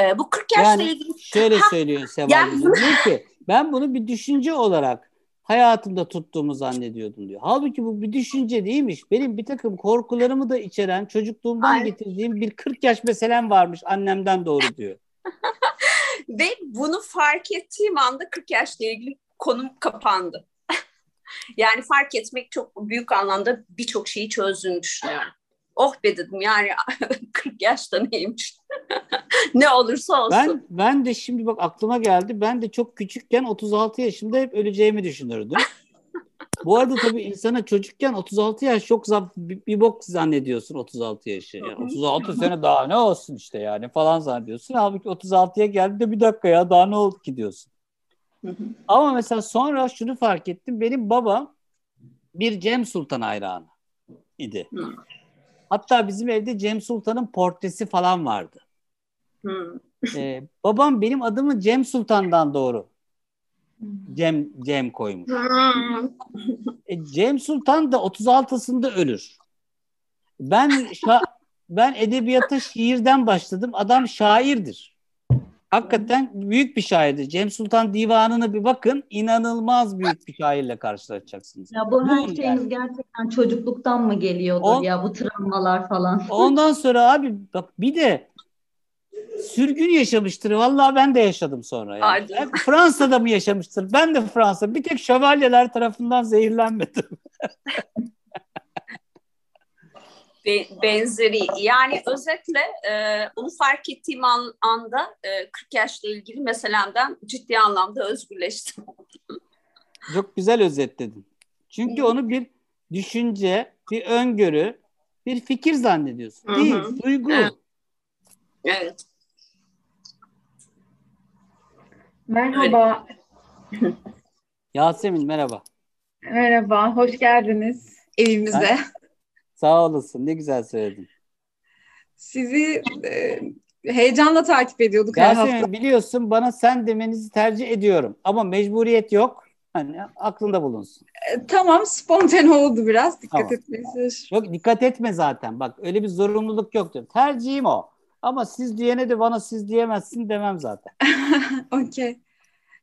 E, bu 40 yaşla Yani ilgili şöyle Ha, söylüyor Seval. yani diyor ki ben bunu bir düşünce olarak hayatımda tuttuğumu zannediyordum diyor. Halbuki bu bir düşünce değilmiş. Benim bir takım korkularımı da içeren çocukluğumdan Aynen. getirdiğim bir 40 yaş meselem varmış annemden doğru diyor. Ve bunu fark ettiğim anda 40 yaşla ilgili konum kapandı. Yani fark etmek çok büyük anlamda birçok şeyi çözdüğünü düşünüyorum. Oh be dedim yani 40 yaşta neymiş. ne olursa olsun. Ben ben de şimdi bak aklıma geldi. Ben de çok küçükken 36 yaşımda hep öleceğimi düşünürdüm. Bu arada tabii insana çocukken 36 yaş çok zam- bir, bir bok zannediyorsun 36 yaşı. Yani 36 sene daha ne olsun işte yani falan zannediyorsun. Halbuki 36'ya geldiğinde bir dakika ya daha ne oldu ki diyorsun. Hı hı. Ama mesela sonra şunu fark ettim. Benim babam bir Cem Sultan hayranı idi. Hı. Hatta bizim evde Cem Sultan'ın portresi falan vardı. Hı. Ee, babam benim adımı Cem Sultan'dan doğru Cem Cem koymuş. E, Cem Sultan da 36'sında ölür. Ben şa- ben edebiyata şiirden başladım. Adam şairdir. Hakikaten büyük bir şairdir. Cem Sultan Divanı'na bir bakın. inanılmaz büyük bir şairle karşılaşacaksınız. Ya bu her Buyurun şeyimiz yani. gerçekten çocukluktan mı geliyordur On- ya bu travmalar falan. Ondan sonra abi bak bir de sürgün yaşamıştır. Vallahi ben de yaşadım sonra. Yani. Ay, Ben- Fransa'da mı yaşamıştır? Ben de Fransa. Bir tek şövalyeler tarafından zehirlenmedim. Be- benzeri yani özetle e, bunu fark ettiğim an- anda e, 40 yaşla ilgili meselemden ciddi anlamda özgürleştim. Çok güzel özetledin. Çünkü onu bir düşünce, bir öngörü, bir fikir zannediyorsun. Hı hı. Değil, duygu. Evet. Evet. Merhaba, Yasemin merhaba. merhaba, hoş geldiniz evimize. Sağ olasın. Ne güzel söyledin. Sizi e, heyecanla takip ediyorduk her hafta. Yasemin biliyorsun bana sen demenizi tercih ediyorum. Ama mecburiyet yok. Hani aklında bulunsun. E, tamam, spontane oldu biraz. Dikkat Tamam. etmenize. Yok dikkat etme zaten. Bak öyle bir zorunluluk yok diyorum. Tercihim o. Ama siz diyene de bana siz diyemezsin demem zaten. Okey.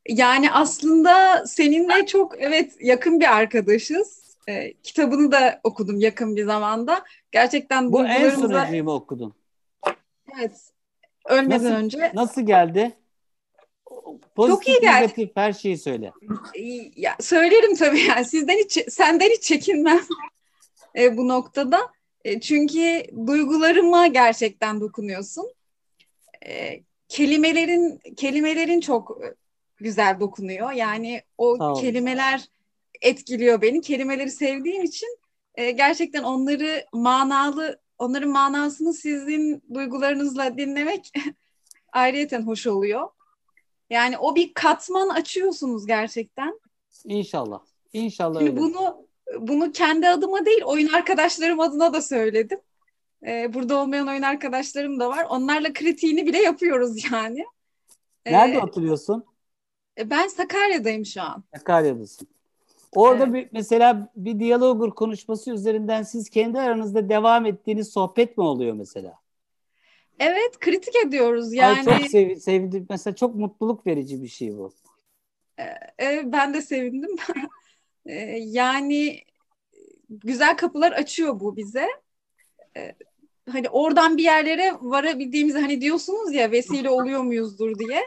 Yani aslında seninle çok evet yakın bir arkadaşız. E, kitabını da okudum yakın bir zamanda. Gerçekten Bu en sonuncuyu mu okudun? evet ölmeden Nasıl- önce Nasıl geldi? Pozitif, iyi geldi. negatif her şeyi söyle. Ya, söylerim tabii yani sizden hiç senden hiç çekinmem e, bu noktada. E, çünkü duygularıma gerçekten dokunuyorsun. E, kelimelerin kelimelerin çok e, güzel dokunuyor. Yani o kelimeler etkiliyor beni. Kelimeleri sevdiğim için e, gerçekten onları manalı onların manasını sizin duygularınızla dinlemek ayrıyeten hoş oluyor. Yani o bir katman açıyorsunuz gerçekten. İnşallah. İnşallah Şimdi öyle. bunu bunu kendi adıma değil oyun arkadaşlarım adına da söyledim. Ee, burada olmayan oyun arkadaşlarım da var. Onlarla kritiğini bile yapıyoruz yani. Nerede oturuyorsun? E, Ben Sakarya'dayım şu an. Sakarya'dasın. Orada Evet. bir, mesela bir diyalogur konuşması üzerinden siz kendi aranızda devam ettiğiniz sohbet mi oluyor mesela? Evet kritik ediyoruz Ay yani. çok sev, sevdim. Mesela çok mutluluk verici bir şey bu. e, ben de sevindim. E, yani güzel kapılar açıyor bu bize. E, hani oradan bir yerlere varabildiğimizi hani diyorsunuz ya vesile oluyor muyuzdur diye.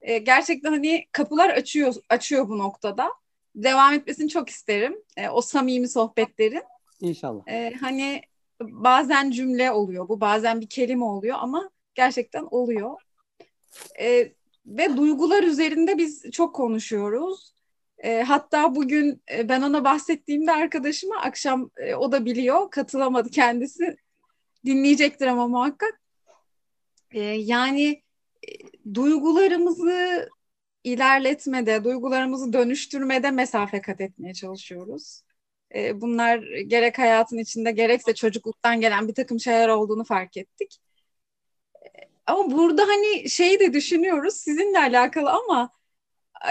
E, gerçekten hani kapılar açıyor açıyor bu noktada. Devam etmesini çok isterim. E, o samimi sohbetlerin. İnşallah. E, hani bazen cümle oluyor bu, bazen bir kelime oluyor ama gerçekten oluyor. E, ve duygular üzerinde biz çok konuşuyoruz. E, hatta bugün e, ben ona bahsettiğimde arkadaşıma akşam e, o da biliyor, katılamadı kendisi. Dinleyecektir ama muhakkak. E, yani e, duygularımızı ilerletmede, duygularımızı dönüştürmede mesafe kat etmeye çalışıyoruz. E, bunlar gerek hayatın içinde gerekse çocukluktan gelen bir takım şeyler olduğunu fark ettik. E, Ama burada hani şeyi de düşünüyoruz sizinle alakalı ama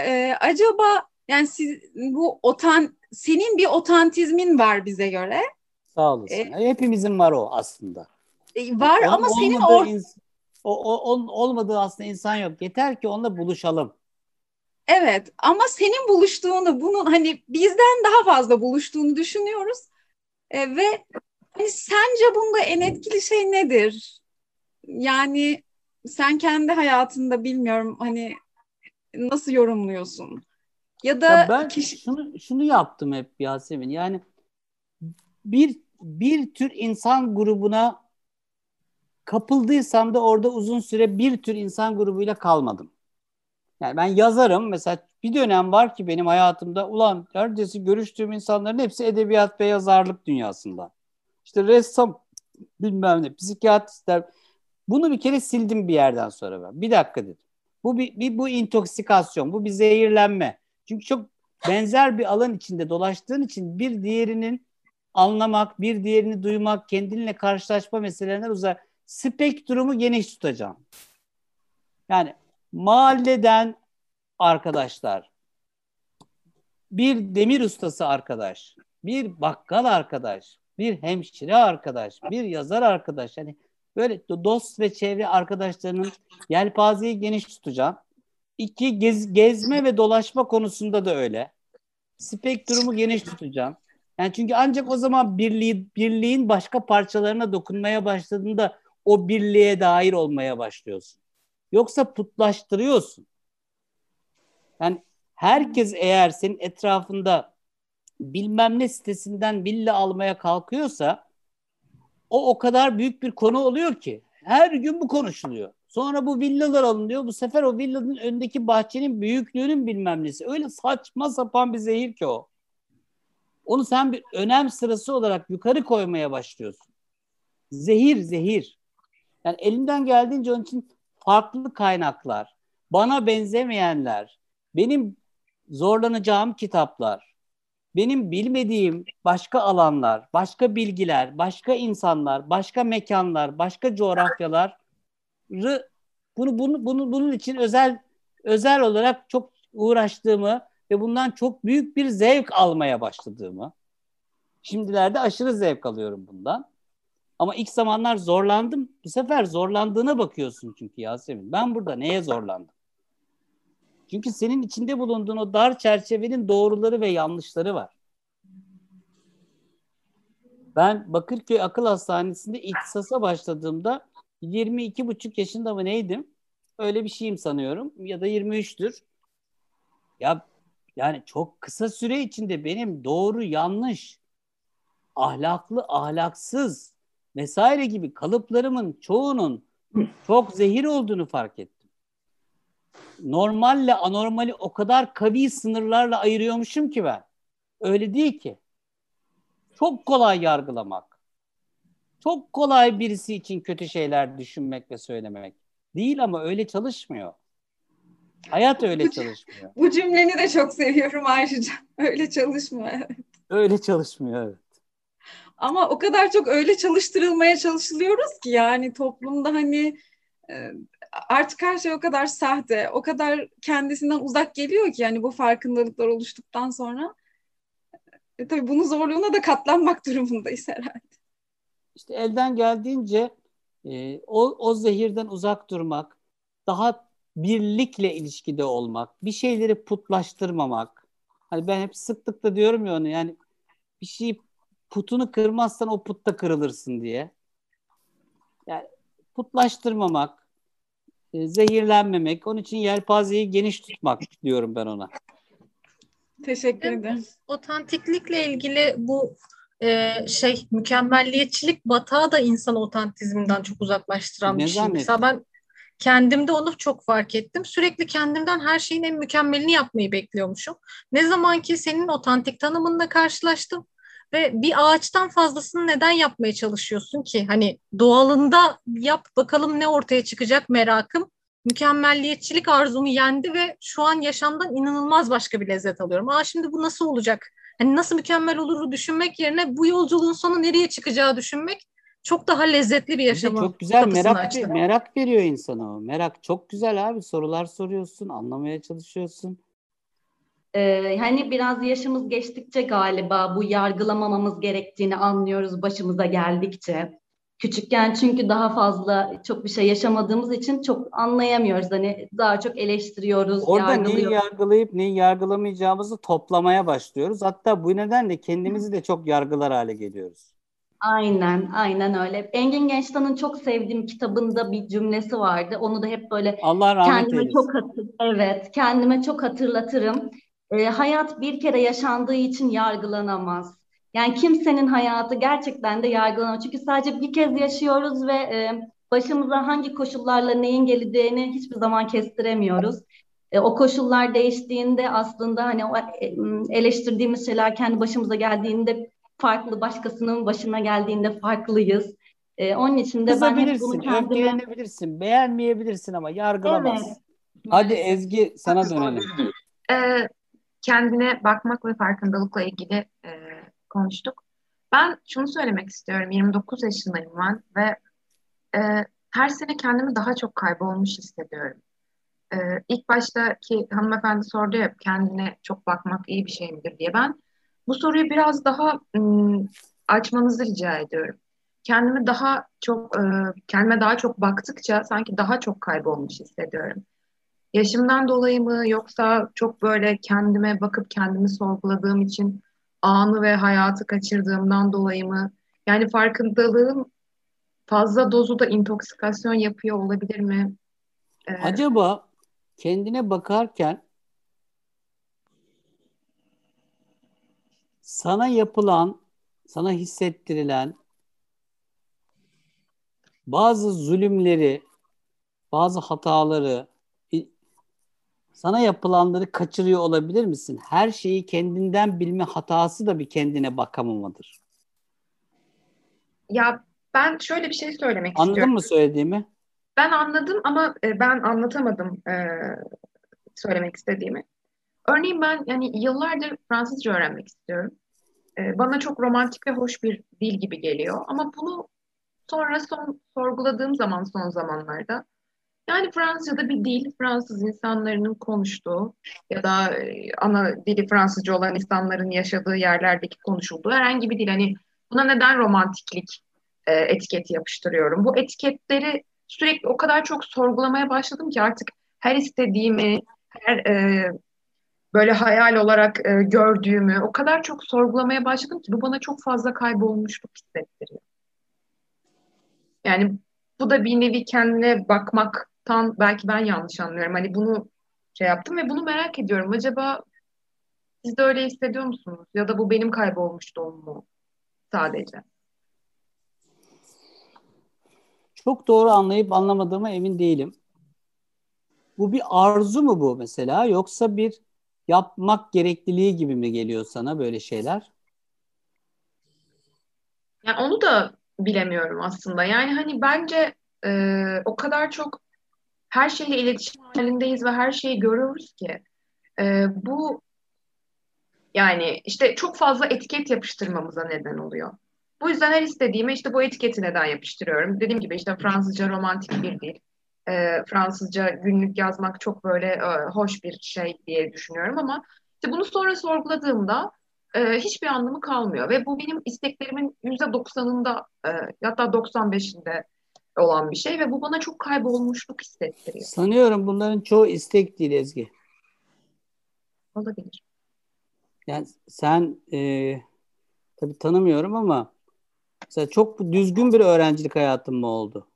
e, acaba yani siz bu otan senin bir otantizmin var bize göre. Sağ olasın. E, Hepimizin var o aslında. E, var Onun ama senin or o, o, onun olmadığı aslında insan yok. Yeter ki onunla buluşalım. Evet ama senin buluştuğunu bunun hani bizden daha fazla buluştuğunu düşünüyoruz. E, ve hani sence bunda en etkili şey nedir? Yani sen kendi hayatında bilmiyorum hani nasıl yorumluyorsun? Ya da Ya ben kişi şunu şunu yaptım hep Yasemin. Yani bir bir tür insan grubuna kapıldıysam da orada uzun süre bir tür insan grubuyla kalmadım. Yani ben yazarım. Mesela bir dönem var ki benim hayatımda ulan neredeyse görüştüğüm insanların hepsi edebiyat ve yazarlık dünyasında. İşte ressam bilmem ne psikiyatristler. Bunu bir kere sildim bir yerden sonra ben. Bir dakika dedim. Bu bir, bir bu intoksikasyon, bu bir zehirlenme. Çünkü çok benzer bir alan içinde dolaştığın için bir diğerinin anlamak, bir diğerini duymak, kendinle karşılaşma meselelerinden uzak. Spektrumu geniş tutacağım. Yani mahalleden arkadaşlar, bir demir ustası arkadaş, bir bakkal arkadaş, bir hemşire arkadaş, bir yazar arkadaş. Yani böyle do- dost ve çevre arkadaşlarının yelpazeyi geniş tutacağım. İki, gez, gezme ve dolaşma konusunda da öyle. Spektrumu geniş tutacağım. Yani çünkü ancak o zaman birliği, birliğin başka parçalarına dokunmaya başladığında o birliğe dair olmaya başlıyorsun. Yoksa putlaştırıyorsun. Yani herkes eğer senin etrafında bilmem ne sitesinden villa almaya kalkıyorsa o o kadar büyük bir konu oluyor ki her gün bu konuşuluyor. Sonra bu villalar alınıyor. Bu sefer o villanın önündeki bahçenin büyüklüğünün bilmem nesi. Öyle saçma sapan bir zehir ki o. Onu sen bir önem sırası olarak yukarı koymaya başlıyorsun. Zehir, zehir. Yani elimden geldiğince onun için farklı kaynaklar, bana benzemeyenler, benim zorlanacağım kitaplar, benim bilmediğim başka alanlar, başka bilgiler, başka insanlar, başka mekanlar, başka coğrafyalar bunu, bunu, bunu bunun için özel özel olarak çok uğraştığımı ve bundan çok büyük bir zevk almaya başladığımı. Şimdilerde aşırı zevk alıyorum bundan. Ama ilk zamanlar zorlandım. Bu sefer zorlandığına bakıyorsun çünkü Yasemin. Ben burada neye zorlandım? Çünkü senin içinde bulunduğun o dar çerçevenin doğruları ve yanlışları var. Ben Bakırköy Akıl Hastanesi'nde ihtisasa başladığımda 22 buçuk yaşında mı neydim? Öyle bir şeyim sanıyorum. Ya da 23'tür. Ya yani çok kısa süre içinde benim doğru yanlış, ahlaklı ahlaksız vesaire gibi kalıplarımın çoğunun çok zehir olduğunu fark ettim. Normalle anormali o kadar kavi sınırlarla ayırıyormuşum ki ben. Öyle değil ki. Çok kolay yargılamak. Çok kolay birisi için kötü şeyler düşünmek ve söylemek. Değil ama öyle çalışmıyor. Hayat öyle çalışmıyor. Bu cümleni de çok seviyorum ayrıca. Öyle çalışmıyor. Öyle çalışmıyor evet. Ama o kadar çok öyle çalıştırılmaya çalışılıyoruz ki yani toplumda hani e, artık her şey o kadar sahte, o kadar kendisinden uzak geliyor ki yani bu farkındalıklar oluştuktan sonra e, tabii bunun zorluğuna da katlanmak durumundayız herhalde. İşte elden geldiğince e, o, o zehirden uzak durmak, daha birlikle ilişkide olmak, bir şeyleri putlaştırmamak. Hani ben hep sıklıkla diyorum ya onu yani bir şeyi putunu kırmazsan o putta kırılırsın diye. Yani putlaştırmamak, e, zehirlenmemek, onun için yelpazeyi geniş tutmak diyorum ben ona. Teşekkür ederim. Otantiklikle ilgili bu e, şey mükemmelliyetçilik batağı da insanı otantizmden çok uzaklaştıran Ne bir şey. Mesela ben kendimde onu çok fark ettim. Sürekli kendimden her şeyin en mükemmelini yapmayı bekliyormuşum. Ne zaman ki senin otantik tanımınla karşılaştım ve bir ağaçtan fazlasını neden yapmaya çalışıyorsun ki? Hani doğalında yap bakalım ne ortaya çıkacak merakım. Mükemmelliyetçilik arzumu yendi ve şu an yaşamdan inanılmaz başka bir lezzet alıyorum. Aa şimdi bu nasıl olacak? Hani nasıl mükemmel oluru düşünmek yerine bu yolculuğun sonu nereye çıkacağı düşünmek çok daha lezzetli bir yaşamı çok güzel merak açtı. merak veriyor insana o. Merak çok güzel abi. Sorular soruyorsun, anlamaya çalışıyorsun. Ee, hani biraz yaşımız geçtikçe galiba bu yargılamamamız gerektiğini anlıyoruz başımıza geldikçe. Küçükken çünkü daha fazla çok bir şey yaşamadığımız için çok anlayamıyoruz. Hani daha çok eleştiriyoruz, Orada neyi yargılayıp neyi yargılamayacağımızı toplamaya başlıyoruz. Hatta bu nedenle kendimizi de çok yargılar hale geliyoruz. Aynen, aynen öyle. Engin Gençtan'ın çok sevdiğim kitabında bir cümlesi vardı. Onu da hep böyle Allah rahmet kendime eylesin. çok hatır, evet, kendime çok hatırlatırım. Ee, hayat bir kere yaşandığı için yargılanamaz. Yani kimsenin hayatı gerçekten de yargılanamaz. Çünkü sadece bir kez yaşıyoruz ve e, başımıza hangi koşullarla neyin geleceğini hiçbir zaman kestiremiyoruz. E, o koşullar değiştiğinde aslında hani o e, eleştirdiğimiz şeyler kendi başımıza geldiğinde farklı, başkasının başına geldiğinde farklıyız. E, onun için de ben hep bunu kendime... öfkelenebilirsin, beğenmeyebilirsin ama yargılamaz. Evet. Hadi Ezgi sana dönelim. Ee, kendine bakmak ve farkındalıkla ilgili e, konuştuk. Ben şunu söylemek istiyorum. 29 yaşındayım ben ve e, her sene kendimi daha çok kaybolmuş hissediyorum. E, ilk baştaki hanımefendi sordu ya kendine çok bakmak iyi bir şey midir diye. Ben bu soruyu biraz daha ım, açmanızı rica ediyorum. Kendimi daha çok, e, kendime daha çok baktıkça sanki daha çok kaybolmuş hissediyorum. Yaşımdan dolayı mı yoksa çok böyle kendime bakıp kendimi sorguladığım için anı ve hayatı kaçırdığımdan dolayı mı? Yani farkındalığım fazla dozu da intoksikasyon yapıyor olabilir mi? Ee, Acaba kendine bakarken sana yapılan, sana hissettirilen bazı zulümleri, bazı hataları, sana yapılanları kaçırıyor olabilir misin? Her şeyi kendinden bilme hatası da bir kendine bakamamadır. ya ben şöyle bir şey söylemek Anladın istiyorum. mı söylediğimi? Ben anladım ama e, ben anlatamadım e, söylemek istediğimi. Örneğin ben yani yıllardır Fransızca öğrenmek istiyorum. E, bana çok romantik ve hoş bir dil gibi geliyor. Ama bunu sonra son sorguladığım zaman son zamanlarda yani Fransızca'da bir dil, Fransız insanların konuştuğu ya da e, ana dili Fransızca olan insanların yaşadığı yerlerdeki konuşulduğu herhangi bir dil. Hani buna neden romantiklik e, etiketi yapıştırıyorum? Bu etiketleri sürekli o kadar çok sorgulamaya başladım ki artık her istediğimi, her e, böyle hayal olarak e, gördüğümü o kadar çok sorgulamaya başladım ki bu bana çok fazla kaybolmuşluk hissettiriyor. Yani bu da bir nevi kendine bakmaktan belki ben yanlış anlıyorum. Hani bunu şey yaptım ve bunu merak ediyorum. Acaba siz de öyle hissediyor musunuz? Ya da bu benim kaybolmuşluğum mu sadece? Çok doğru anlayıp anlamadığıma emin değilim. Bu bir arzu mu bu mesela yoksa bir yapmak gerekliliği gibi mi geliyor sana böyle şeyler? Yani onu da bilemiyorum aslında. Yani hani bence e, o kadar çok her şeyle iletişim halindeyiz ve her şeyi görüyoruz ki e, bu Yani işte çok fazla etiket yapıştırmamıza neden oluyor. Bu yüzden her istediğime işte bu etiketi neden yapıştırıyorum. Dediğim gibi işte Fransızca romantik bir dil. E, Fransızca günlük yazmak çok böyle e, hoş bir şey diye düşünüyorum ama işte bunu sonra sorguladığımda e, hiçbir anlamı kalmıyor ve bu benim isteklerimin yüzde doksanında e, hatta 95'inde olan bir şey ve bu bana çok kaybolmuşluk hissettiriyor. Sanıyorum bunların çoğu istek değil Ezgi. Olabilir. Yani sen e, tabii tanımıyorum ama mesela çok düzgün bir öğrencilik hayatın mı oldu?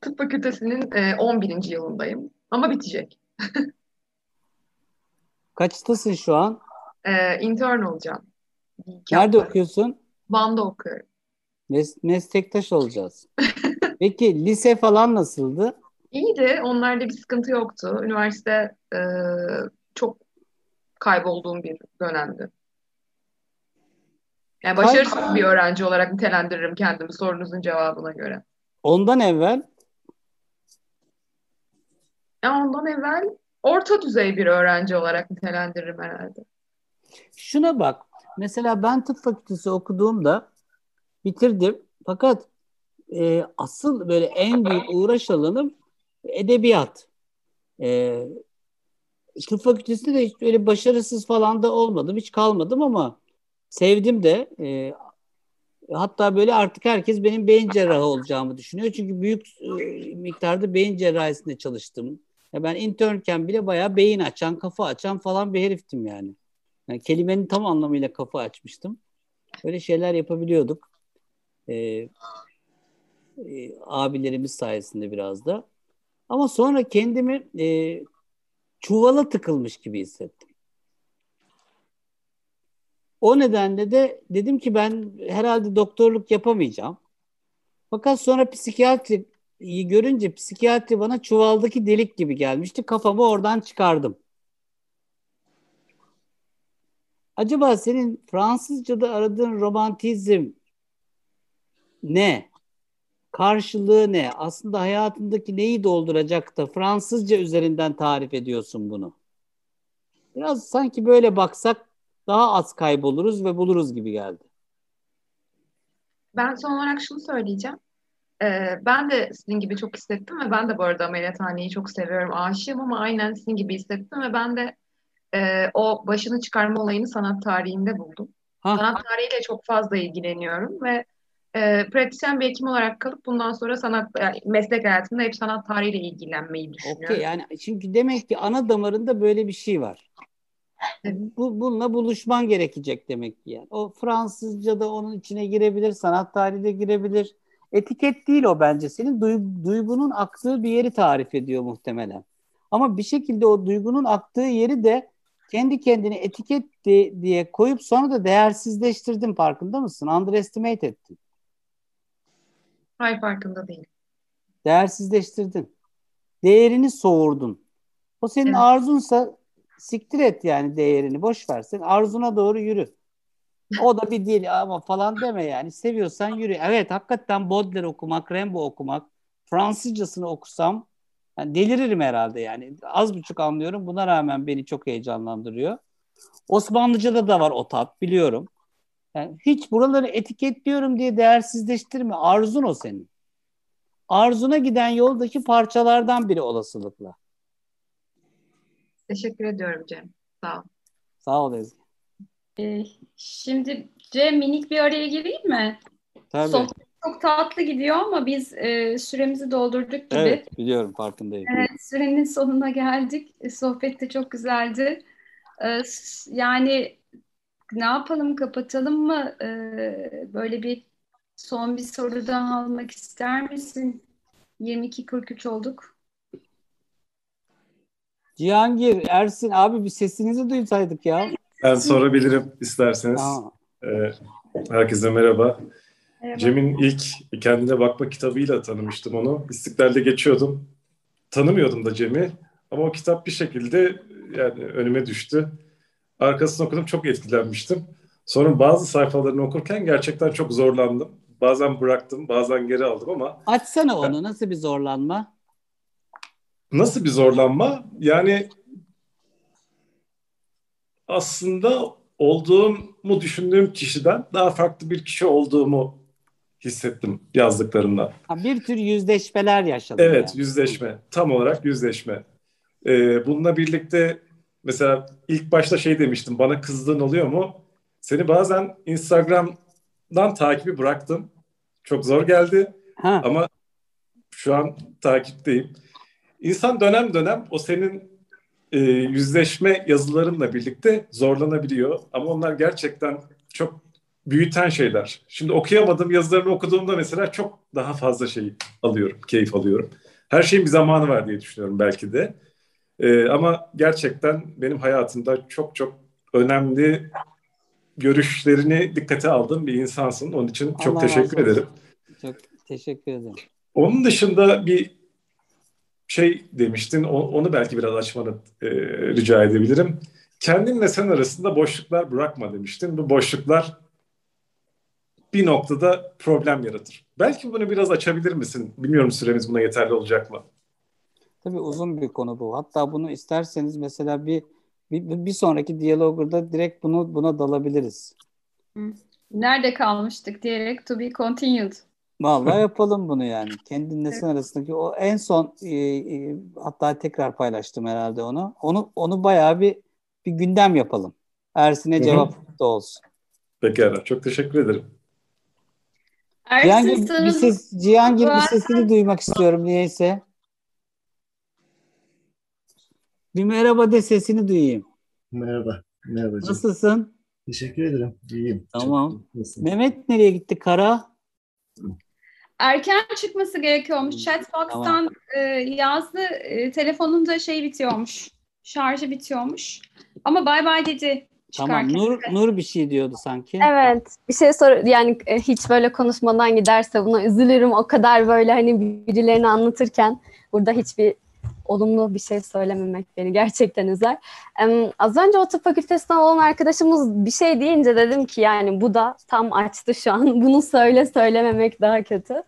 Tıp fakültesinin e, 11. yılındayım ama bitecek. Kaçtasın şu an? E, intern olacağım. İki Nerede hafta. okuyorsun? Van'da okuyorum. Mes- meslektaş olacağız. Peki lise falan nasıldı? İyiydi. Onlarda bir sıkıntı yoktu. Üniversite e, çok kaybolduğum bir dönemdi. Yani başarısız bir öğrenci olarak nitelendiririm kendimi sorunuzun cevabına göre. Ondan evvel Ya ondan evvel orta düzey bir öğrenci olarak nitelendiririm herhalde. şuna bak. Mesela ben tıp fakültesi okuduğumda bitirdim. Fakat e, asıl böyle en büyük uğraş alanım edebiyat. E, tıp fakültesinde de hiç öyle başarısız falan da olmadım. Hiç kalmadım ama sevdim de. E, hatta böyle artık herkes benim beyin cerrahı olacağımı düşünüyor. Çünkü büyük e, miktarda beyin cerrahisinde çalıştım. Ya ben internken bile bayağı beyin açan, kafa açan falan bir heriftim yani. yani kelimenin tam anlamıyla kafa açmıştım. Böyle şeyler yapabiliyorduk. Ee, e, abilerimiz sayesinde biraz da. Ama sonra kendimi e, çuvala tıkılmış gibi hissettim. O nedenle de dedim ki ben herhalde doktorluk yapamayacağım. Fakat sonra psikiyatriyi görünce psikiyatri bana çuvaldaki delik gibi gelmişti. Kafamı oradan çıkardım. Acaba senin Fransızca'da aradığın romantizm ne? Karşılığı ne? Aslında hayatındaki neyi dolduracak da Fransızca üzerinden tarif ediyorsun bunu. Biraz sanki böyle baksak daha az kayboluruz ve buluruz gibi geldi. Ben son olarak şunu söyleyeceğim. Ee, ben de sizin gibi çok hissettim ve ben de bu arada ameliyathaneyi çok seviyorum, aşığım ama aynen sizin gibi hissettim ve ben de e, o başını çıkarma olayını sanat tarihinde buldum. Ha. Sanat tarihiyle çok fazla ilgileniyorum ve e, pratisyen bir hekim olarak kalıp bundan sonra sanat yani meslek hayatımda hep sanat tarihiyle ilgilenmeyi düşünüyorum. Okey yani çünkü demek ki ana damarında böyle bir şey var. Bu, bununla buluşman gerekecek demek ki yani. O Fransızca da onun içine girebilir, sanat tarihi de girebilir. Etiket değil o bence. Senin duy- duygunun aktığı bir yeri tarif ediyor muhtemelen. Ama bir şekilde o duygunun aktığı yeri de kendi kendine etiket diye koyup sonra da değersizleştirdin farkında mısın? Underestimate ettin. Hayır farkında değilim. Değersizleştirdin. Değerini soğurdun. O senin Evet. arzunsa siktir et yani değerini. Boş ver. Sen arzuna doğru yürü. O da bir değil ama falan deme yani. Seviyorsan yürü. Evet hakikaten Baudelaire okumak, Rimbaud okumak, Fransızcasını okusam yani deliririm herhalde yani. Az buçuk anlıyorum. Buna rağmen beni çok heyecanlandırıyor. Osmanlıca'da da var o tat biliyorum. Yani hiç buraları etiketliyorum diye değersizleştirme. Arzun o senin. Arzuna giden yoldaki parçalardan biri olasılıkla. Teşekkür ediyorum Cem. Sağ ol. Sağ ol Ezgi. Ee, şimdi Cem minik bir araya gireyim mi? Tabii. Sohbet çok tatlı gidiyor ama biz e, süremizi doldurduk gibi. Evet biliyorum farkındayım. Evet, sürenin sonuna geldik. E, Sohbet de çok güzeldi. E, yani ne yapalım, kapatalım mı? E, böyle bir son bir soru daha almak ister misin? 22.43 olduk. Cihangir, Ersin abi bir sesinizi duysaydık ya. Ben sorabilirim isterseniz. Tamam. Ee, herkese merhaba. Merhaba. Cem'in ilk Kendine Bakma kitabıyla tanımıştım onu. İstiklal'de geçiyordum. Tanımıyordum da Cem'i. Ama o kitap bir şekilde yani önüme düştü. Arkasını okudum çok etkilenmiştim. Sonra bazı sayfalarını okurken gerçekten çok zorlandım. Bazen bıraktım, bazen geri aldım ama Açsana onu. Nasıl bir zorlanma? nasıl bir zorlanma? Yani aslında olduğumu düşündüğüm kişiden daha farklı bir kişi olduğumu hissettim yazdıklarından. Ha, bir tür yüzleşmeler yaşadım. Evet, yani. yüzleşme. Tam olarak yüzleşme. Ee, bununla birlikte mesela ilk başta şey demiştim, bana kızdığın oluyor mu? Seni bazen Instagram'dan takibi bıraktım. Çok zor geldi Ha. ama şu an takipteyim. İnsan dönem dönem o senin e, yüzleşme yazılarınla birlikte zorlanabiliyor. Ama onlar gerçekten çok büyüten şeyler. Şimdi okuyamadığım yazılarını okuduğumda mesela çok daha fazla şey alıyorum, keyif alıyorum. Her şeyin bir zamanı var diye düşünüyorum belki de. E, ama gerçekten benim hayatımda çok çok önemli görüşlerini dikkate aldığım bir insansın. Onun için çok Allah teşekkür ederim. Çok teşekkür ederim. Onun dışında bir şey demiştin, onu belki biraz açmanı e, rica edebilirim. Kendinle sen arasında boşluklar bırakma demiştin. Bu boşluklar bir noktada problem yaratır. Belki bunu biraz açabilir misin? Bilmiyorum süremiz buna yeterli olacak mı? Tabii uzun bir konu bu. Hatta bunu isterseniz mesela bir bir, bir sonraki diyalogda direkt bunu buna dalabiliriz. Nerede kalmıştık diyerek to be continued. Vallahi yapalım bunu yani. Kendinle sen arasındaki o en son e, e, hatta tekrar paylaştım herhalde onu. Onu onu bayağı bir bir gündem yapalım. Ersin'e cevap da olsun. Pekala, çok teşekkür ederim. Ersin Cihangir bir ses Cihangir bir sesini duymak istiyorum niyeyse. Bir merhaba de sesini duyayım. Merhaba. Merhaba canım. Nasılsın? Teşekkür ederim. İyiyim. Tamam. Nasılsın? Mehmet nereye gitti? Kara? erken çıkması gerekiyormuş. Chatbox'tan e, yazdı. E, telefonunda şey bitiyormuş. Şarjı bitiyormuş. Ama bay bay dedi Tamam. Nur Nur bir şey diyordu sanki. Evet, bir şey sor yani e, hiç böyle konuşmadan giderse buna üzülürüm. O kadar böyle hani birilerini anlatırken burada hiçbir olumlu bir şey söylememek beni gerçekten üzer. Em, az önce o tıp fakültesinden olan arkadaşımız bir şey deyince dedim ki yani bu da tam açtı şu an. Bunu söyle söylememek daha kötü.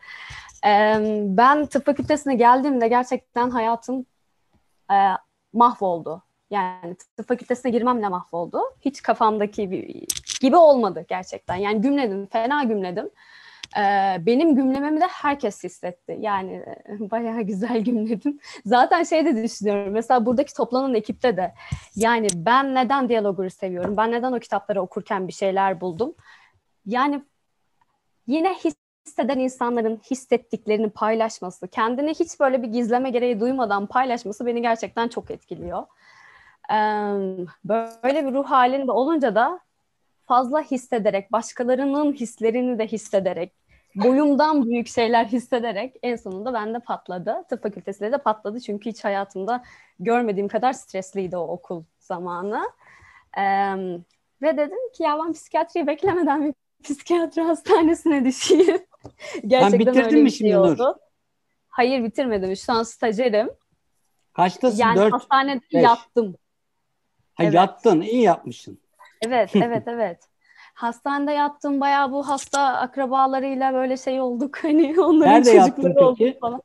Em, ben tıp fakültesine geldiğimde gerçekten hayatım e, mahvoldu. Yani tıp fakültesine girmemle mahvoldu. Hiç kafamdaki bir, gibi olmadı gerçekten. Yani gümledim, fena gümledim. Benim gümlememi de herkes hissetti. Yani bayağı güzel gümledim. Zaten şey de düşünüyorum. Mesela buradaki toplanan ekipte de yani ben neden diyalogları seviyorum? Ben neden o kitapları okurken bir şeyler buldum? Yani yine hisseden insanların hissettiklerini paylaşması, kendini hiç böyle bir gizleme gereği duymadan paylaşması beni gerçekten çok etkiliyor. Böyle bir ruh halinde olunca da fazla hissederek, başkalarının hislerini de hissederek, boyumdan büyük şeyler hissederek en sonunda bende patladı. Tıp fakültesiyle de patladı çünkü hiç hayatımda görmediğim kadar stresliydi o okul zamanı. Ee, ve dedim ki ya ben psikiyatriyi beklemeden bir psikiyatri hastanesine düşeyim. Gerçekten bitirdin öyle mi bir şimdi şey Nur? oldu. Hayır bitirmedim. Şu an stajyerim. Kaçtasın? Yani Dört, hastanede beş. yattım. Ha, Evet. yattın. iyi yapmışsın. Evet, evet, evet. Hastanede yattım bayağı bu hasta akrabalarıyla böyle şey olduk hani onların Nerede çocukları oldu falan.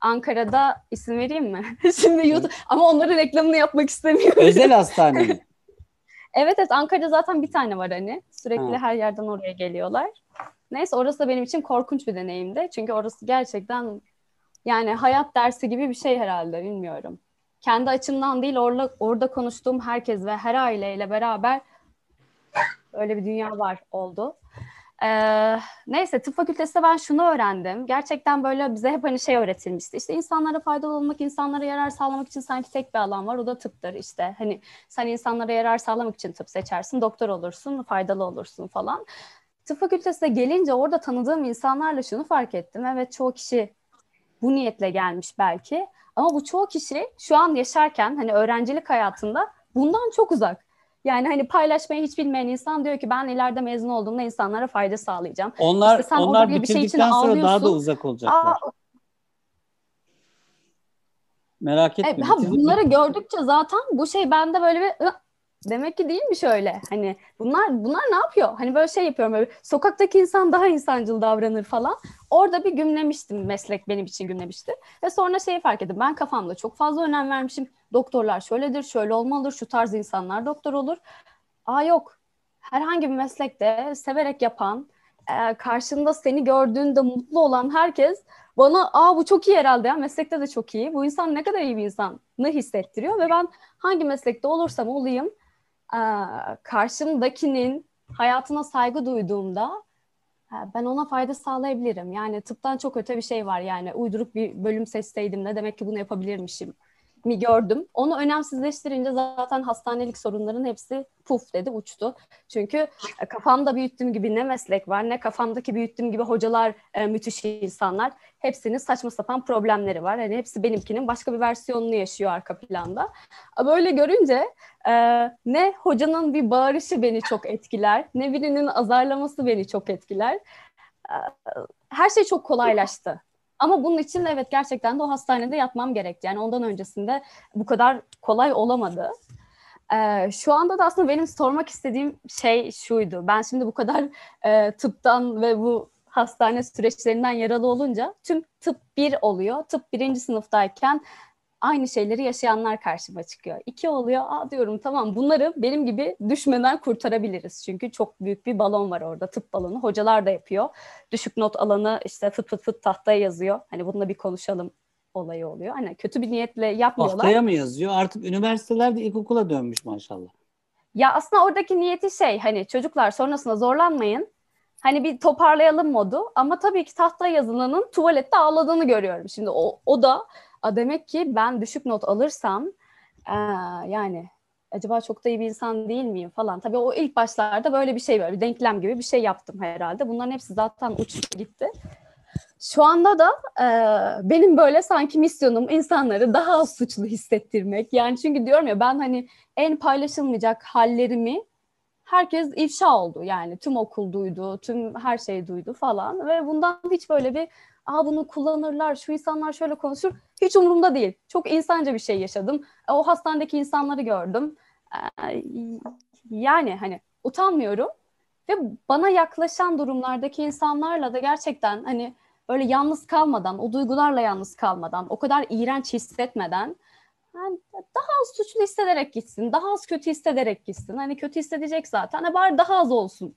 Ankara'da isim vereyim mi? Şimdi YouTube ama onların reklamını yapmak istemiyorum. Özel hastane mi? Evet evet Ankara'da zaten bir tane var hani. Sürekli Ha. her yerden oraya geliyorlar. Neyse orası da benim için korkunç bir deneyimdi. Çünkü orası gerçekten yani hayat dersi gibi bir şey herhalde bilmiyorum. Kendi açımdan değil orada, orada konuştuğum herkes ve her aileyle beraber öyle bir dünya var oldu. Ee, neyse tıp fakültesinde ben şunu öğrendim. Gerçekten böyle bize hep hani şey öğretilmişti. İşte insanlara faydalı olmak, insanlara yarar sağlamak için sanki tek bir alan var. O da tıptır işte. Hani sen insanlara yarar sağlamak için tıp seçersin, doktor olursun, faydalı olursun falan. Tıp fakültesine gelince orada tanıdığım insanlarla şunu fark ettim. Evet çoğu kişi bu niyetle gelmiş belki. Ama bu çoğu kişi şu an yaşarken hani öğrencilik hayatında bundan çok uzak. Yani hani paylaşmayı hiç bilmeyen insan diyor ki ben ileride mezun olduğumda insanlara fayda sağlayacağım. Onlar İşte onlar bir şey sonra daha da ağlıyorsun. uzak olacaklar. Aa, Merak etme. E, ha, bunları gördükçe zaten bu şey bende böyle bir "Ih, demek ki değilmiş öyle. Hani bunlar bunlar ne yapıyor? Hani böyle şey yapıyorum böyle sokaktaki insan daha insancıl davranır falan. Orada bir gümlemiştim meslek benim için gümlemişti. Ve sonra şeyi fark ettim. Ben kafamda çok fazla önem vermişim. Doktorlar şöyledir, şöyle olmalıdır, şu tarz insanlar doktor olur. aa yok herhangi bir meslekte severek yapan, e, karşında seni gördüğünde mutlu olan herkes bana aa bu çok iyi herhalde ya meslekte de çok iyi. Bu insan ne kadar iyi bir insan ne hissettiriyor ve ben hangi meslekte olursam olayım karşımdakinin hayatına saygı duyduğumda ben ona fayda sağlayabilirim. Yani tıptan çok öte bir şey var yani uyduruk bir bölüm seçseydim ne demek ki bunu yapabilirmişim mi gördüm. Onu önemsizleştirince zaten hastanelik sorunların hepsi puf dedi uçtu. Çünkü e, kafamda büyüttüğüm gibi ne meslek var ne kafamdaki büyüttüğüm gibi hocalar e, müthiş insanlar. Hepsinin saçma sapan problemleri var. Yani hepsi benimkinin başka bir versiyonunu yaşıyor arka planda. Böyle görünce e, ne hocanın bir bağırışı beni çok etkiler ne birinin azarlaması beni çok etkiler. E, her şey çok kolaylaştı. Ama bunun için evet gerçekten de o hastanede yatmam gerekti. Yani ondan öncesinde bu kadar kolay olamadı. Ee, şu anda da aslında benim sormak istediğim şey şuydu. Ben şimdi bu kadar e, tıptan ve bu hastane süreçlerinden yaralı olunca tüm tıp bir oluyor. Tıp birinci sınıftayken aynı şeyleri yaşayanlar karşıma çıkıyor. İki oluyor, aa diyorum tamam bunları benim gibi düşmeden kurtarabiliriz. Çünkü çok büyük bir balon var orada, tıp balonu. Hocalar da yapıyor. Düşük not alanı işte fıt fıt fıt tahtaya yazıyor. Hani bununla bir konuşalım olayı oluyor. Hani kötü bir niyetle yapmıyorlar. Tahtaya mı yazıyor? Artık üniversitelerde ilkokula dönmüş maşallah. Ya aslında oradaki niyeti şey hani çocuklar sonrasında zorlanmayın. Hani bir toparlayalım modu ama tabii ki tahta yazılanın tuvalette ağladığını görüyorum. Şimdi o, o da A, demek ki ben düşük not alırsam ee, yani acaba çok da iyi bir insan değil miyim falan. Tabii o ilk başlarda böyle bir şey böyle bir denklem gibi bir şey yaptım herhalde. Bunların hepsi zaten uçtu gitti. Şu anda da e, benim böyle sanki misyonum insanları daha az suçlu hissettirmek. Yani çünkü diyorum ya ben hani en paylaşılmayacak hallerimi herkes ifşa oldu. Yani tüm okul duydu, tüm her şey duydu falan ve bundan hiç böyle bir Aa bunu kullanırlar, şu insanlar şöyle konuşur. Hiç umurumda değil. Çok insanca bir şey yaşadım. O hastanedeki insanları gördüm. Ee, yani hani utanmıyorum. Ve bana yaklaşan durumlardaki insanlarla da gerçekten hani böyle yalnız kalmadan, o duygularla yalnız kalmadan, o kadar iğrenç hissetmeden yani daha az suçlu hissederek gitsin, daha az kötü hissederek gitsin. Hani kötü hissedecek zaten, hani bari daha az olsun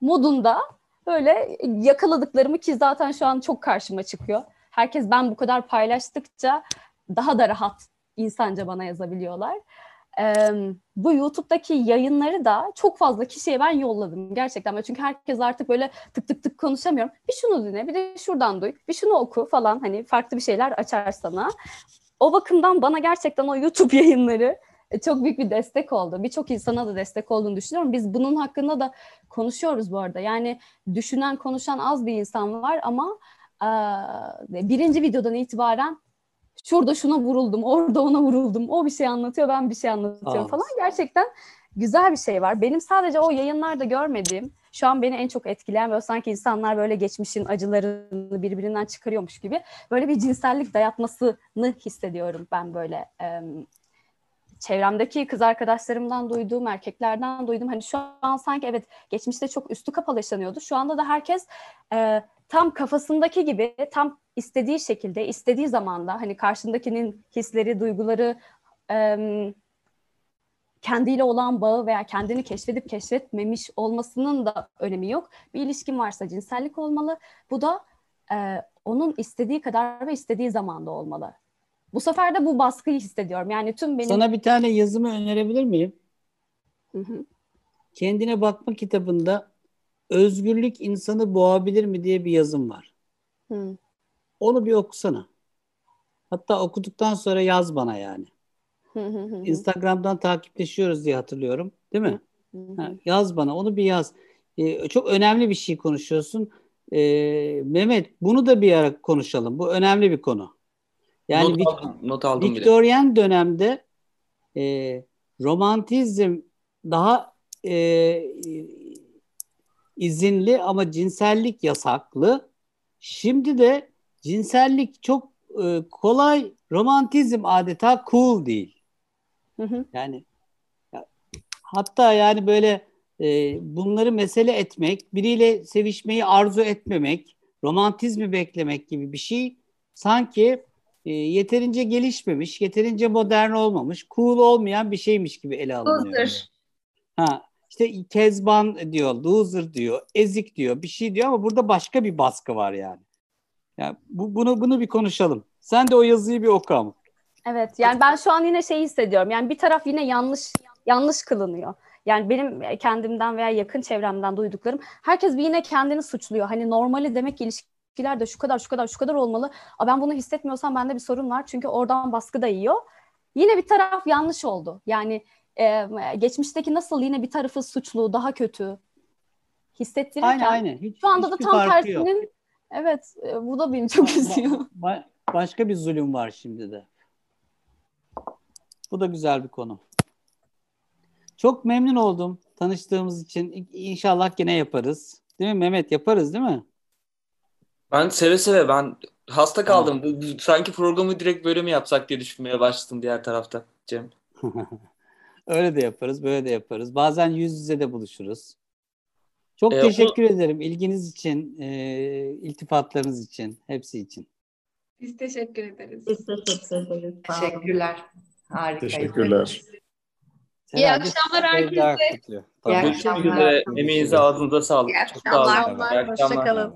modunda böyle yakaladıklarımı ki zaten şu an çok karşıma çıkıyor. Herkes ben bu kadar paylaştıkça daha da rahat insanca bana yazabiliyorlar. Ee, bu YouTube'daki yayınları da çok fazla kişiye ben yolladım gerçekten. Çünkü herkes artık böyle tık tık tık konuşamıyorum. Bir şunu dinle, bir de şuradan duy, bir şunu oku falan hani farklı bir şeyler açar sana. O bakımdan bana gerçekten o YouTube yayınları e, çok büyük bir destek oldu. Birçok insana da destek olduğunu düşünüyorum. Biz bunun hakkında da konuşuyoruz bu arada. Yani düşünen, konuşan az bir insan var ama birinci videodan itibaren şurada şuna vuruldum, orada ona vuruldum. O bir şey anlatıyor, ben bir şey anlatıyorum Aa. falan. Gerçekten güzel bir şey var. Benim sadece o yayınlarda görmediğim, şu an beni en çok etkileyen böyle sanki insanlar böyle geçmişin acılarını birbirinden çıkarıyormuş gibi böyle bir cinsellik dayatmasını hissediyorum ben böyle çevremdeki kız arkadaşlarımdan duyduğum, erkeklerden duydum. Hani şu an sanki evet geçmişte çok üstü kapalı yaşanıyordu. Şu anda da herkes e, tam kafasındaki gibi, tam istediği şekilde, istediği zamanda hani karşındakinin hisleri, duyguları, e, kendiyle olan bağı veya kendini keşfedip keşfetmemiş olmasının da önemi yok. Bir ilişkin varsa cinsellik olmalı. Bu da e, onun istediği kadar ve istediği zamanda olmalı. Bu sefer de bu baskıyı hissediyorum. Yani tüm benim... Sana bir tane yazımı önerebilir miyim? Hı hı. Kendine bakma kitabında özgürlük insanı boğabilir mi diye bir yazım var. Hı. Onu bir okusana. Hatta okuduktan sonra yaz bana yani. Instagram'dan takipleşiyoruz diye hatırlıyorum. Değil mi? Ha, yaz bana. Onu bir yaz. Ee, çok önemli bir şey konuşuyorsun. Ee, Mehmet bunu da bir ara konuşalım. Bu önemli bir konu. Yani not aldım, not aldım Victorian bile. dönemde e, romantizm daha e, izinli ama cinsellik yasaklı. Şimdi de cinsellik çok e, kolay, romantizm adeta cool değil. Hı hı. Yani ya, hatta yani böyle e, bunları mesele etmek, biriyle sevişmeyi arzu etmemek, romantizmi beklemek gibi bir şey sanki e, yeterince gelişmemiş, yeterince modern olmamış, cool olmayan bir şeymiş gibi ele alınıyor. Ha işte kezban diyor, loser diyor, ezik diyor, bir şey diyor ama burada başka bir baskı var yani. Yani bu, bunu bunu bir konuşalım. Sen de o yazıyı bir oku ama. Evet yani ben şu an yine şey hissediyorum. Yani bir taraf yine yanlış yanlış kılınıyor. Yani benim kendimden veya yakın çevremden duyduklarım herkes bir yine kendini suçluyor. Hani normali demek ki ilişkiler de şu kadar şu kadar şu kadar olmalı. A ben bunu hissetmiyorsam bende bir sorun var. Çünkü oradan baskı da yiyor. Yine bir taraf yanlış oldu. Yani e, geçmişteki nasıl yine bir tarafı suçlu, daha kötü hissettirirken Aynen aynen. Hiç, şu anda da tam farkı yok. tersinin evet e, bu da beni çok üzüyor. Ba- başka bir zulüm var şimdi de. Bu da güzel bir konu. Çok memnun oldum tanıştığımız için. İnşallah gene yaparız. Değil mi Mehmet? Yaparız değil mi? Ben seve seve ben hasta kaldım. Bu- Sanki programı direkt böyle mi yapsak diye düşünmeye başladım diğer tarafta Cem. Öyle de yaparız, böyle de yaparız. Bazen yüz yüze de buluşuruz. Çok Ee, o- teşekkür ederim ilginiz için, e, iltifatlarınız için, hepsi için. Biz teşekkür ederiz. Biz teşekkür ederiz. Teşekkürler. Harika. Teşekkürler. İyi Sena, akşamlar herkese. İyi Görüşmek akşamlar. üzere. Emeğinize ağzınıza sağlık. İyi Çok sağ olun. akşamlar. İyi akşamlar. Hoşçakalın.